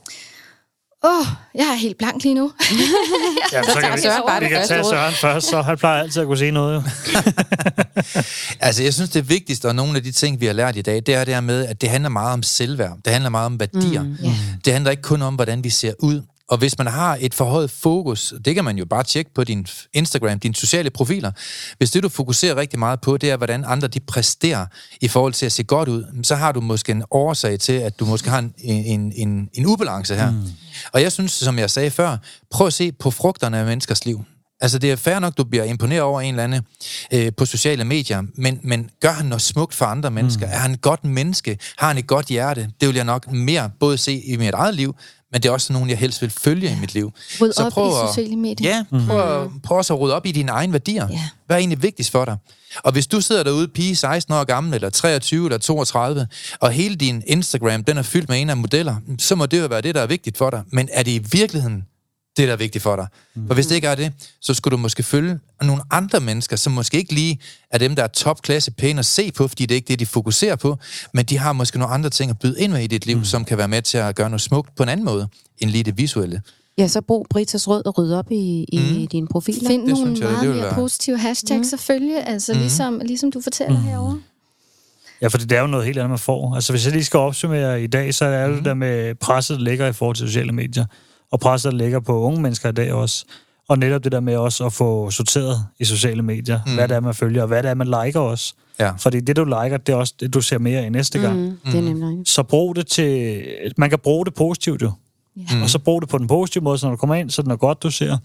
Åh, oh, jeg er helt blank lige nu. Ja, så tager Søren bare vi det kan første tage. Søren først, så han plejer altid at kunne sige noget. Jo. Altså, jeg synes, det vigtigste, og nogle af de ting, vi har lært i dag, det er det her med, at det handler meget om selvværd. Det handler meget om værdier. Mm, yeah. Det handler ikke kun om, hvordan vi ser ud. Og hvis man har et forhøjet fokus, det kan man jo bare tjekke på din Instagram, dine sociale profiler. Hvis det, du fokuserer rigtig meget på, det er, hvordan andre de præsterer i forhold til at se godt ud, så har du måske en årsag til, at du måske har en, en, en, en ubalance her. Mm. Og jeg synes, som jeg sagde før, prøv at se på frugterne af menneskers liv. Altså, det er fair nok, du bliver imponeret over en eller anden øh, på sociale medier, men, men gør han noget smukt for andre mennesker? Mm. Er han et godt menneske? Har han et godt hjerte? Det vil jeg nok mere både se i mit eget liv, men det er også nogen, jeg helst vil følge i mit liv. Ryd op prøv i at- sociale medier. Ja, prøv, mm. prøv også at rydde op i dine egne værdier. Ja. Hvad er egentlig vigtigst for dig? Og hvis du sidder derude, pige 16 år gammel, eller 23, eller 32, og hele din Instagram, den er fyldt med en af modeller, så må det jo være det, der er vigtigt for dig. Men er det i virkeligheden det, der er vigtigt for dig? For hvis det ikke er det, så skulle du måske følge nogle andre mennesker, som måske ikke lige er dem, der er topklasse pæne at se på, fordi det er ikke det, de fokuserer på, men de har måske nogle andre ting at byde ind med i dit liv, mm. som kan være med til at gøre noget smukt på en anden måde, end lige det visuelle. ja, så brug Britas Rød og rydde op i, i mm. dine profiler. Find Det nogle jeg, meget mere være- positive hashtags mm. selvfølgelig, altså mm. ligesom, ligesom du fortæller mm. herovre. Ja, for det er jo noget helt andet, man får. Altså, hvis jeg lige skal opsummere i dag, så er det mm. der med presset, der ligger i forhold til sociale medier, og presset, der ligger på unge mennesker i dag også. Og netop det der med også at få sorteret i sociale medier, mm. hvad det er, man følger, og hvad det er, man liker også. Ja. Fordi det, du liker, det er også det, du ser mere i næste gang. Mm, det er nemlig rigtigt. Så brug det til... Man kan bruge det positivt jo. Mm. Og så brug det på den positive måde, så når du kommer ind, så er det noget godt, du ser.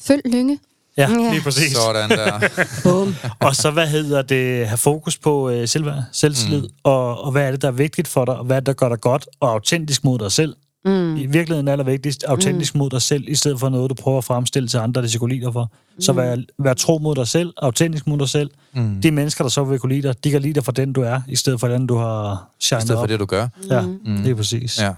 Følg Lynge. Ja, Ja. lige præcis. Sådan der. Bum. Og så, hvad hedder det, have fokus på øh, selvværd, selvtillid, mm. og, og hvad er det, der er vigtigt for dig, og hvad er det, der gør dig godt, og autentisk mod dig selv. Mm. I virkeligheden er allervigtigst, autentisk mm. mod dig selv, i stedet for noget, du prøver at fremstille til andre, der skal kunne lide dig for. Så vær, vær tro mod dig selv, autentisk mod dig selv. Mm. De mennesker, der så vil kunne lide dig, de kan lide dig for den, du er, i stedet for den, du har I shined stedet for op. det, du gør. Ja, mm. det er præcis. Ja.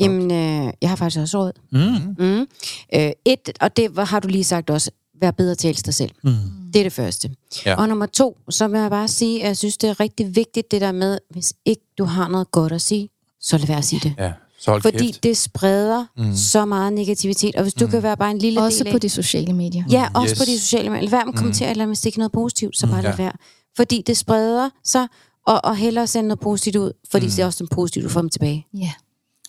Jamen, øh, jeg har faktisk også råd. Mm. Mm. Øh, et, og det var- har du lige sagt også, vær bedre til at dig selv. Mm. Det er det første. Ja. Og nummer to, så vil jeg bare sige, at jeg synes, det er rigtig vigtigt, det der med, hvis ikke du har noget godt at sige, så lad være at sige det. ja. Så hold Fordi kæft. det spreder mm. så meget negativitet. Og hvis du mm. kan være bare en lille Også del af... på de sociale medier. Ja, også Yes. på de sociale medier. Lad være med at kommentere mm. eller med stikke noget positivt, så bare lad Ja. være. Fordi det spreder sig, og, og hellere sende noget positivt ud, fordi mm. det er også noget positivt, du får dem tilbage. Ja.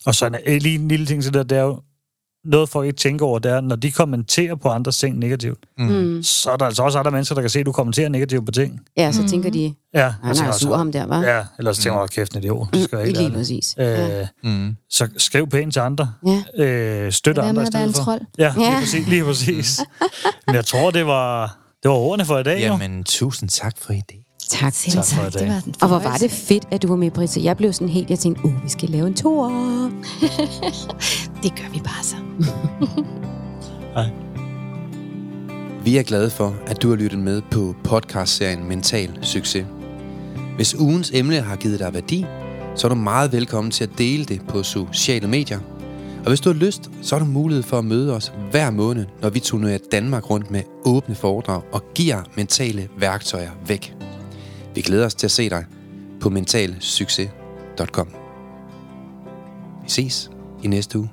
Og så en, lige en lille ting til det, det er jo, noget folk ikke tænker over, det er, når de kommenterer på andres ting negativt, Mm. så er der altså også andre mennesker, der kan se, at du kommenterer negativt på ting. Ja, så mm. tænker de, Ja, han altså, er sur ham der, hva'? Ja, ellers tænker man, kæft, en idiot. Det skal jeg Mm, ikke lige præcis. Øh, Ja. Mm. Så skriv pænt til andre. Ja. Øh, støt andre i stedet for. trold. Ja, lige Ja. præcis. Lige præcis. Men jeg tror, det var, det var ordene for i dag. jo. Jamen, tusind tak for i dag. Tak. Selv Tak for tak. Det var Og hvor var det fedt, at du var med, Britta. Jeg blev sådan helt, jeg tænkte, uh, vi skal lave en tour. Det gør vi bare så. Vi er glade for, at du har lyttet med på podcastserien Mental Succes. Hvis ugens emne har givet dig værdi, så er du meget velkommen til at dele det på sociale medier. Og hvis du har lyst, så har du mulighed for at møde os hver måned, når vi turnerer Danmark rundt med åbne foredrag og giver mentale værktøjer væk. Vi glæder os til at se dig på mentalsucces.com. Vi ses i næste uge.